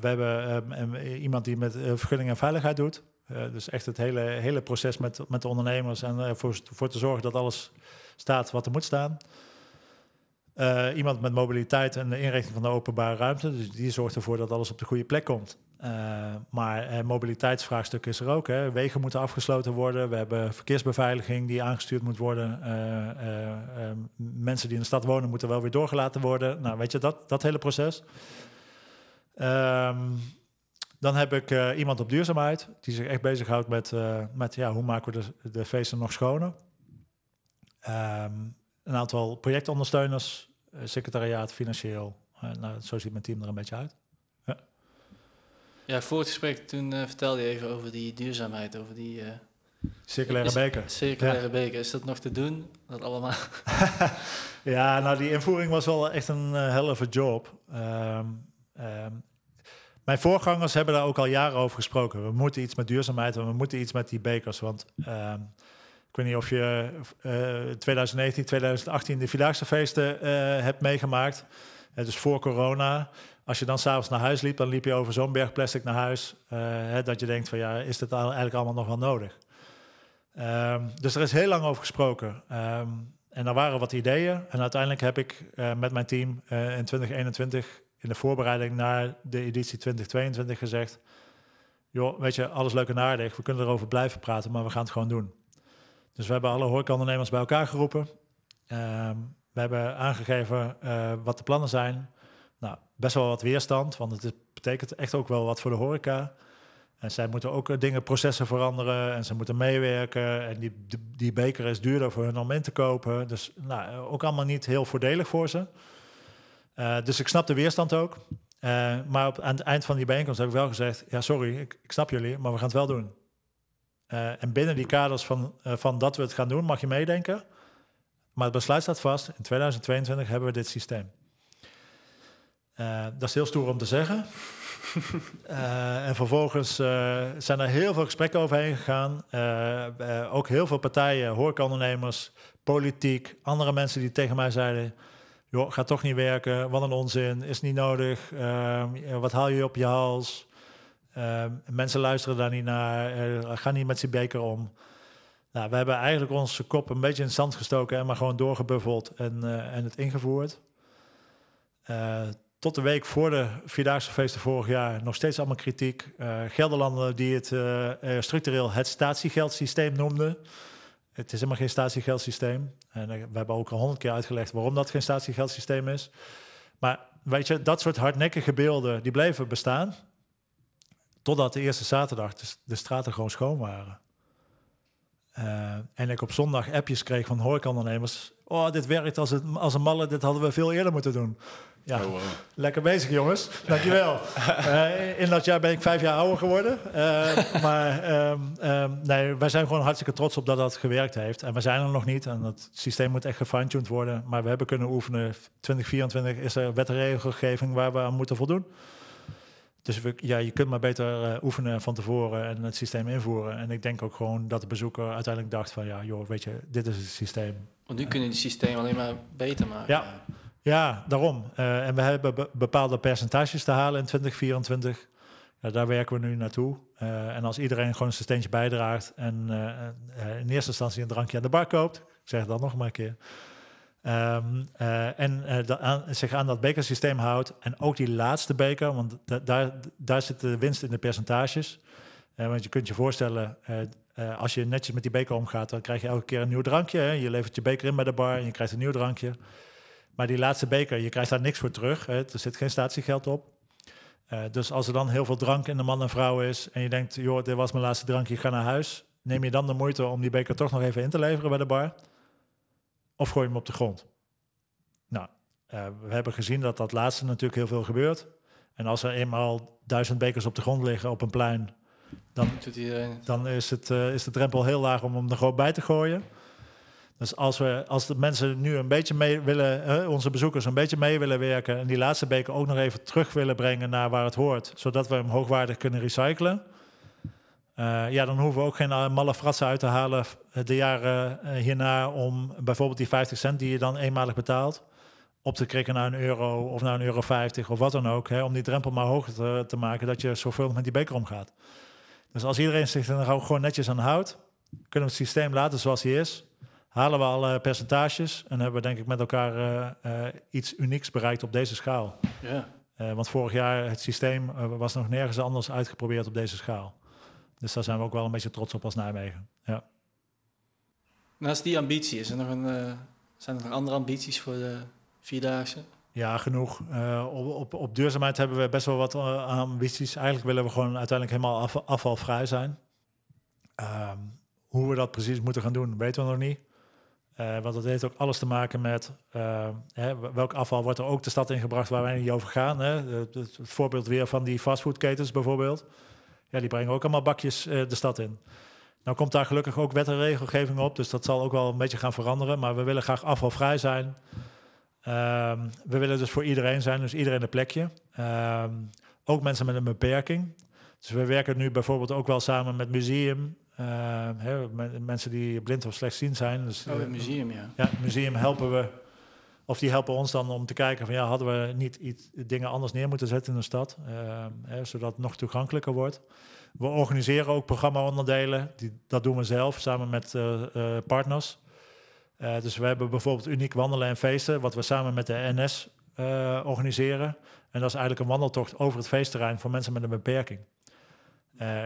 we hebben ehm, em, iemand die met eh, vergunning en veiligheid doet. Eh, dus echt het hele, hele proces met, met de ondernemers en ervoor voor te zorgen dat alles staat wat er moet staan. Eh, iemand met mobiliteit en de inrichting van de openbare ruimte. Dus die zorgt ervoor dat alles op de goede plek komt. Eh, maar eh, mobiliteitsvraagstuk is er ook. Hè. Wegen moeten afgesloten worden. We hebben verkeersbeveiliging die aangestuurd moet worden. Eh, eh, eh, mensen die in de stad wonen moeten wel weer doorgelaten worden. Nou, weet je, dat, dat hele proces. Ehm, dan heb ik eh, iemand op duurzaamheid die zich echt bezighoudt met, eh, met ja, hoe maken we de, de feesten nog schoner. Ehm, een aantal projectondersteuners, eh, secretariaat, financieel. Nou, zo ziet mijn team er een beetje uit. Ja, voor het gesprek toen vertelde je even over die duurzaamheid, over die Circulaire beker. circulaire beker. Is dat nog te doen? Dat allemaal? Ja, nou die invoering was wel echt een uh, hell of a job. Ehm, mijn voorgangers hebben daar ook al jaren over gesproken. We moeten iets met duurzaamheid en we moeten iets met die bekers. Want ehm, ik weet niet of je eh 2019, 2018 de Vierdaagse feesten eh, hebt meegemaakt. Het dus voor corona. Als je dan s'avonds naar huis liep, dan liep je over zo'n berg plastic naar huis. eh, dat je denkt van ja, is dit eigenlijk allemaal nog wel nodig? Ehm, dus er is heel lang over gesproken. Ehm, en er waren wat ideeën. En uiteindelijk heb ik eh, met mijn team eh, in 2021 in de voorbereiding naar de editie 2022 gezegd: joh, weet je, alles leuk en aardig. We kunnen erover blijven praten, maar we gaan het gewoon doen. Dus we hebben alle horecaondernemers bij elkaar geroepen. Ehm, we hebben aangegeven eh, wat de plannen zijn. Nou, best wel wat weerstand, want het betekent echt ook wel wat voor de horeca. En zij moeten ook eh, dingen, processen veranderen en ze moeten meewerken. En die, die, die beker is duurder voor hun om in te kopen. Dus nou, eh, ook allemaal niet heel voordelig voor ze. Eh, dus ik snap de weerstand ook. Eh, maar op, aan het eind van die bijeenkomst heb ik wel gezegd... ja, sorry, ik, ik snap jullie, maar we gaan het wel doen. Eh, en binnen die kaders van, van dat we het gaan doen, mag je meedenken. Maar het besluit staat vast. In 2022 hebben we dit systeem. Dat is heel stoer om te zeggen. En vervolgens zijn er heel veel gesprekken overheen gegaan. Ook heel veel partijen, horecaondernemers, politiek, andere mensen die tegen mij zeiden... joh, gaat toch niet werken, wat een onzin, is niet nodig, Ehm, wat haal je op je hals? Ehm, mensen luisteren daar niet naar, eh, ga niet met zijn beker om. Nou, we hebben eigenlijk onze kop een beetje in het zand gestoken en maar gewoon doorgebuffeld en, eh, en het ingevoerd. Eh, tot de week voor de Vierdaagse feesten vorig jaar nog steeds allemaal kritiek. Gelderlanden die het structureel het statiegeldsysteem noemden. Het is helemaal geen statiegeldsysteem. En eh, we hebben ook al honderd keer uitgelegd waarom dat geen statiegeldsysteem is. Maar weet je, dat soort hardnekkige beelden, die bleven bestaan. Totdat de eerste zaterdag de, de straten gewoon schoon waren. Eh, en ik op zondag appjes kreeg van horecaondernemers. Oh, dit werkt als, het, als een malle, dit hadden we veel eerder moeten doen. Ja, Oh, wow. lekker bezig jongens, dankjewel. Eh in dat jaar ben ik vijf jaar ouder geworden. Eh, maar ehm, ehm, nee, wij zijn gewoon hartstikke trots op dat dat gewerkt heeft. En we zijn er nog niet en het systeem moet echt gefine-tuned worden. Maar we hebben kunnen oefenen. 2024 is er wet en regelgeving waar we aan moeten voldoen. Dus we, ja, je kunt maar beter eh, oefenen van tevoren en het systeem invoeren. En ik denk ook gewoon dat de bezoeker uiteindelijk dacht van... ja, joh, weet je, dit is het systeem. Want nu kunnen die systeem alleen maar beter maken. Ja. Ja, daarom. Eh, en we hebben be- bepaalde percentages te halen in 2024. Ja, daar werken we nu naartoe. Eh, en als iedereen gewoon zijn steentje bijdraagt... en in eerste instantie een drankje aan de bar koopt... ik zeg dan nog maar een keer... Ehm, eh, en da- aan, zich aan dat bekersysteem houdt. En ook die laatste beker, want da- daar, daar zit de winst in de percentages. Eh, want je kunt je voorstellen, als je netjes met die beker omgaat, dan krijg je elke keer een nieuw drankje. Hè? Je levert je beker in bij de bar en je krijgt een nieuw drankje. Maar die laatste beker, je krijgt daar niks voor terug. Hè? Er zit geen statiegeld op. Dus als er dan heel veel drank in de man en vrouw is en je denkt, joh, dit was mijn laatste drankje, ik ga naar huis. Neem je dan de moeite om die beker toch nog even in te leveren bij de bar? Of gooi je hem op de grond? Nou, eh, we hebben gezien dat dat laatste natuurlijk heel veel gebeurt. En als er eenmaal duizend bekers op de grond liggen op een plein, dan dan is, het, eh, is de drempel heel laag om hem er gewoon bij te gooien. Dus als, we, als de mensen nu een beetje mee willen, eh, onze bezoekers een beetje mee willen werken en die laatste beker ook nog even terug willen brengen naar waar het hoort, zodat we hem hoogwaardig kunnen recyclen, eh, ja, dan hoeven we ook geen eh, malle fratsen uit te halen eh, de jaren hierna om bijvoorbeeld die 50 cent die je dan eenmalig betaalt, op te krikken naar een euro of naar een euro 50 of wat dan ook. Hè, om die drempel maar hoger te, te maken dat je zoveel met die beker omgaat. Dus als iedereen zich er nou gewoon netjes aan houdt, kunnen we het systeem laten zoals hij is. Halen we alle percentages en hebben we denk ik met elkaar iets unieks bereikt op deze schaal. Ja. Want vorig jaar het systeem was nog nergens anders uitgeprobeerd op deze schaal. Dus daar zijn we ook wel een beetje trots op als Nijmegen. Ja. Naast die ambitie, is er nog een, eh, zijn er nog andere ambities voor de Vierdaagse? Ja, genoeg. Eh, op, op, op duurzaamheid hebben we best wel wat eh, ambities. Eigenlijk willen we gewoon uiteindelijk helemaal af, afvalvrij zijn. Ehm, hoe we dat precies moeten gaan doen, weten we nog niet. Want dat heeft ook alles te maken met eh, hè, welk afval wordt er ook de stad ingebracht waar wij niet over gaan. Hè? Het voorbeeld weer van die fastfoodketens bijvoorbeeld. Ja, die brengen ook allemaal bakjes eh, de stad in. Nou komt daar gelukkig ook wet en regelgeving op, dus dat zal ook wel een beetje gaan veranderen. Maar we willen graag afvalvrij zijn. Ehm, we willen dus voor iedereen zijn, dus iedereen een plekje. Ehm, ook mensen met een beperking. Dus we werken nu bijvoorbeeld ook wel samen met museum. ehm, mensen die blind of slechtziend zijn. Dus, Oh, eh, het museum, ja. ja, het museum helpen we. Of die helpen ons dan om te kijken van ja, hadden we niet iets, dingen anders neer moeten zetten in de stad, ehm, zodat het nog toegankelijker wordt. We organiseren ook programma-onderdelen. Die, dat doen we zelf samen met eh, eh, partners. Eh, dus we hebben bijvoorbeeld uniek wandelen en feesten, wat we samen met de NS organiseren. En dat is eigenlijk een wandeltocht over het feestterrein voor mensen met een beperking.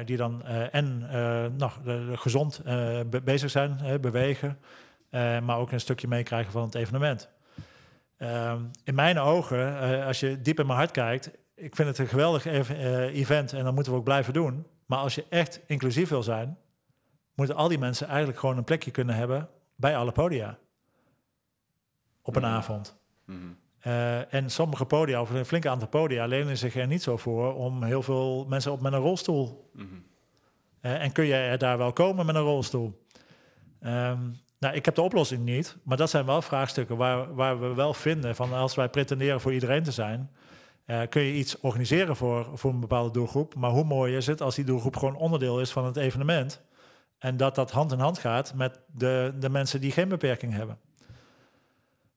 Die dan en nou, gezond be- bezig zijn, bewegen, maar ook een stukje meekrijgen van het evenement. Ehm, in mijn ogen, eh, als je diep in mijn hart kijkt, ik vind het een geweldig eh, event en dat moeten we ook blijven doen. Maar als je echt inclusief wil zijn, moeten al die mensen eigenlijk gewoon een plekje kunnen hebben bij alle podia. Op een Mhm. avond. Mhm. Eh, en sommige podia, of een flink aantal podia, lenen zich er niet zo voor om heel veel mensen op met een rolstoel. Eh, en kun je er daar wel komen met een rolstoel? Ehm, nou, ik heb de oplossing niet, maar dat zijn wel vraagstukken waar, waar we wel vinden van als wij pretenderen voor iedereen te zijn, eh, kun je iets organiseren voor, voor een bepaalde doelgroep. Maar hoe mooi is het als die doelgroep gewoon onderdeel is van het evenement en dat dat hand in hand gaat met de, de mensen die geen beperking hebben?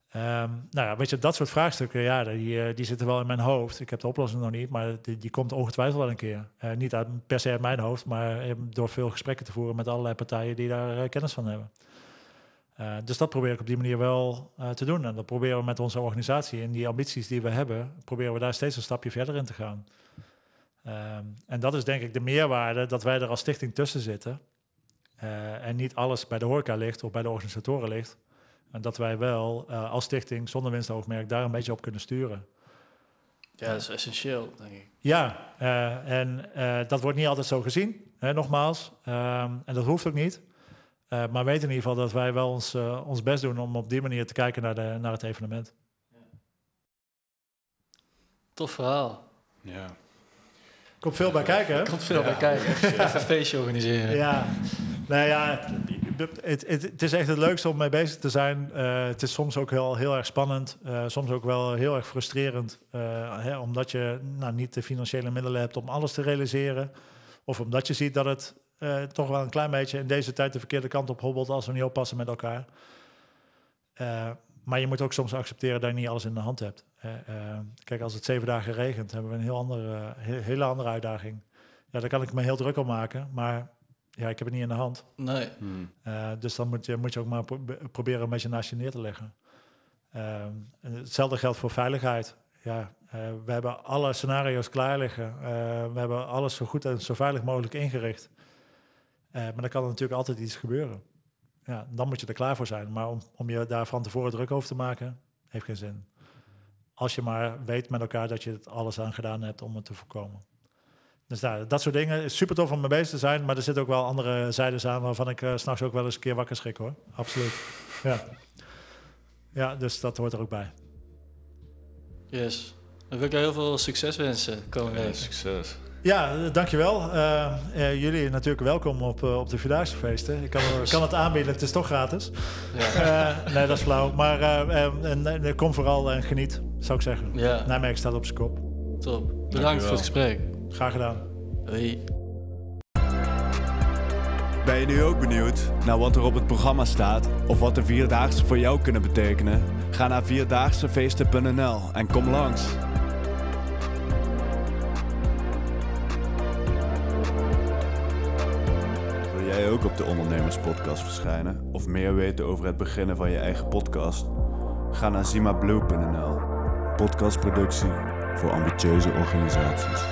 Ehm, nou ja, weet je, dat soort vraagstukken, ja, die, eh, die zitten wel in mijn hoofd. Ik heb de oplossing nog niet, maar die, die komt ongetwijfeld wel een keer. Eh, niet uit, per se uit mijn hoofd, maar door veel gesprekken te voeren met allerlei partijen die daar kennis van hebben. Eh, dus dat probeer ik op die manier wel eh, te doen. En dat proberen we met onze organisatie en die ambities die we hebben, proberen we daar steeds een stapje verder in te gaan. Ehm, en dat is denk ik de meerwaarde dat wij er als stichting tussen zitten. Eh, en niet alles bij de horeca ligt of bij de organisatoren ligt. En dat wij wel als stichting zonder winstoogmerk daar een beetje op kunnen sturen. Ja, dat is essentieel, denk ik. Ja, en dat wordt niet altijd zo gezien, hè, nogmaals. Ehm, en dat hoeft ook niet. Eh, maar weet in ieder geval dat wij wel ons, eh, ons best doen om op die manier te kijken naar, de, naar het evenement. Tof verhaal. Ja. Komt veel bij kijken, hè? Er komt veel bij kijken. Even een feestje organiseren. Ja, nou ja, het, het, het is echt het leukste om mee bezig te zijn. Eh, het is soms ook heel, heel erg spannend, eh, soms ook wel heel erg frustrerend, eh, hè, omdat je nou, niet de financiële middelen hebt om alles te realiseren. Of omdat je ziet dat het eh, toch wel een klein beetje in deze tijd de verkeerde kant op hobbelt als we niet oppassen met elkaar. Eh, maar je moet ook soms accepteren dat je niet alles in de hand hebt. Eh, kijk, als het zeven dagen regent, hebben we een heel andere, he- hele andere uitdaging. Ja, daar kan ik me heel druk om maken, maar ja, ik heb het niet in de hand. Nee. Eh, dus dan moet je, moet je ook maar pro- proberen een beetje naast je neer te leggen. Ehm, en hetzelfde geldt voor veiligheid. Ja, eh, we hebben alle scenario's klaar liggen. Eh, we hebben alles zo goed en zo veilig mogelijk ingericht. Eh, maar dan kan er natuurlijk altijd iets gebeuren. Ja, dan moet je er klaar voor zijn. Maar om, om je daar van tevoren druk over te maken, heeft geen zin. Als je maar weet met elkaar dat je het alles aan gedaan hebt om het te voorkomen. Dus nou, dat soort dingen is super tof om mee bezig te zijn. Maar er zitten ook wel andere zijdes aan waarvan ik s s'nachts ook wel eens een keer wakker schrik hoor. Absoluut. Ja. ja, dus dat hoort er ook bij. Yes. Dan wil ik jou heel veel succes wensen komende Ja, succes. Ja, dankjewel. Eh, eh, jullie natuurlijk welkom op, eh, op de Vierdaagse feesten. Ik kan, kan het aanbieden, het is toch gratis. Ja. Eh, nee, dat is flauw. Maar en, en, kom vooral en geniet, zou ik zeggen. ja, Nijmegen staat op zijn kop. top. Bedankt Dankjewel. voor het gesprek. Graag gedaan. Hoi. Ben je nu ook benieuwd naar wat er op het programma staat of wat de Vierdaagse voor jou kunnen betekenen? Ga naar vierdaagsefeesten.nl en kom langs. Ook op de Ondernemerspodcast verschijnen of meer weten over het beginnen van je eigen podcast? Ga naar zimablue.nl. Podcastproductie voor ambitieuze organisaties.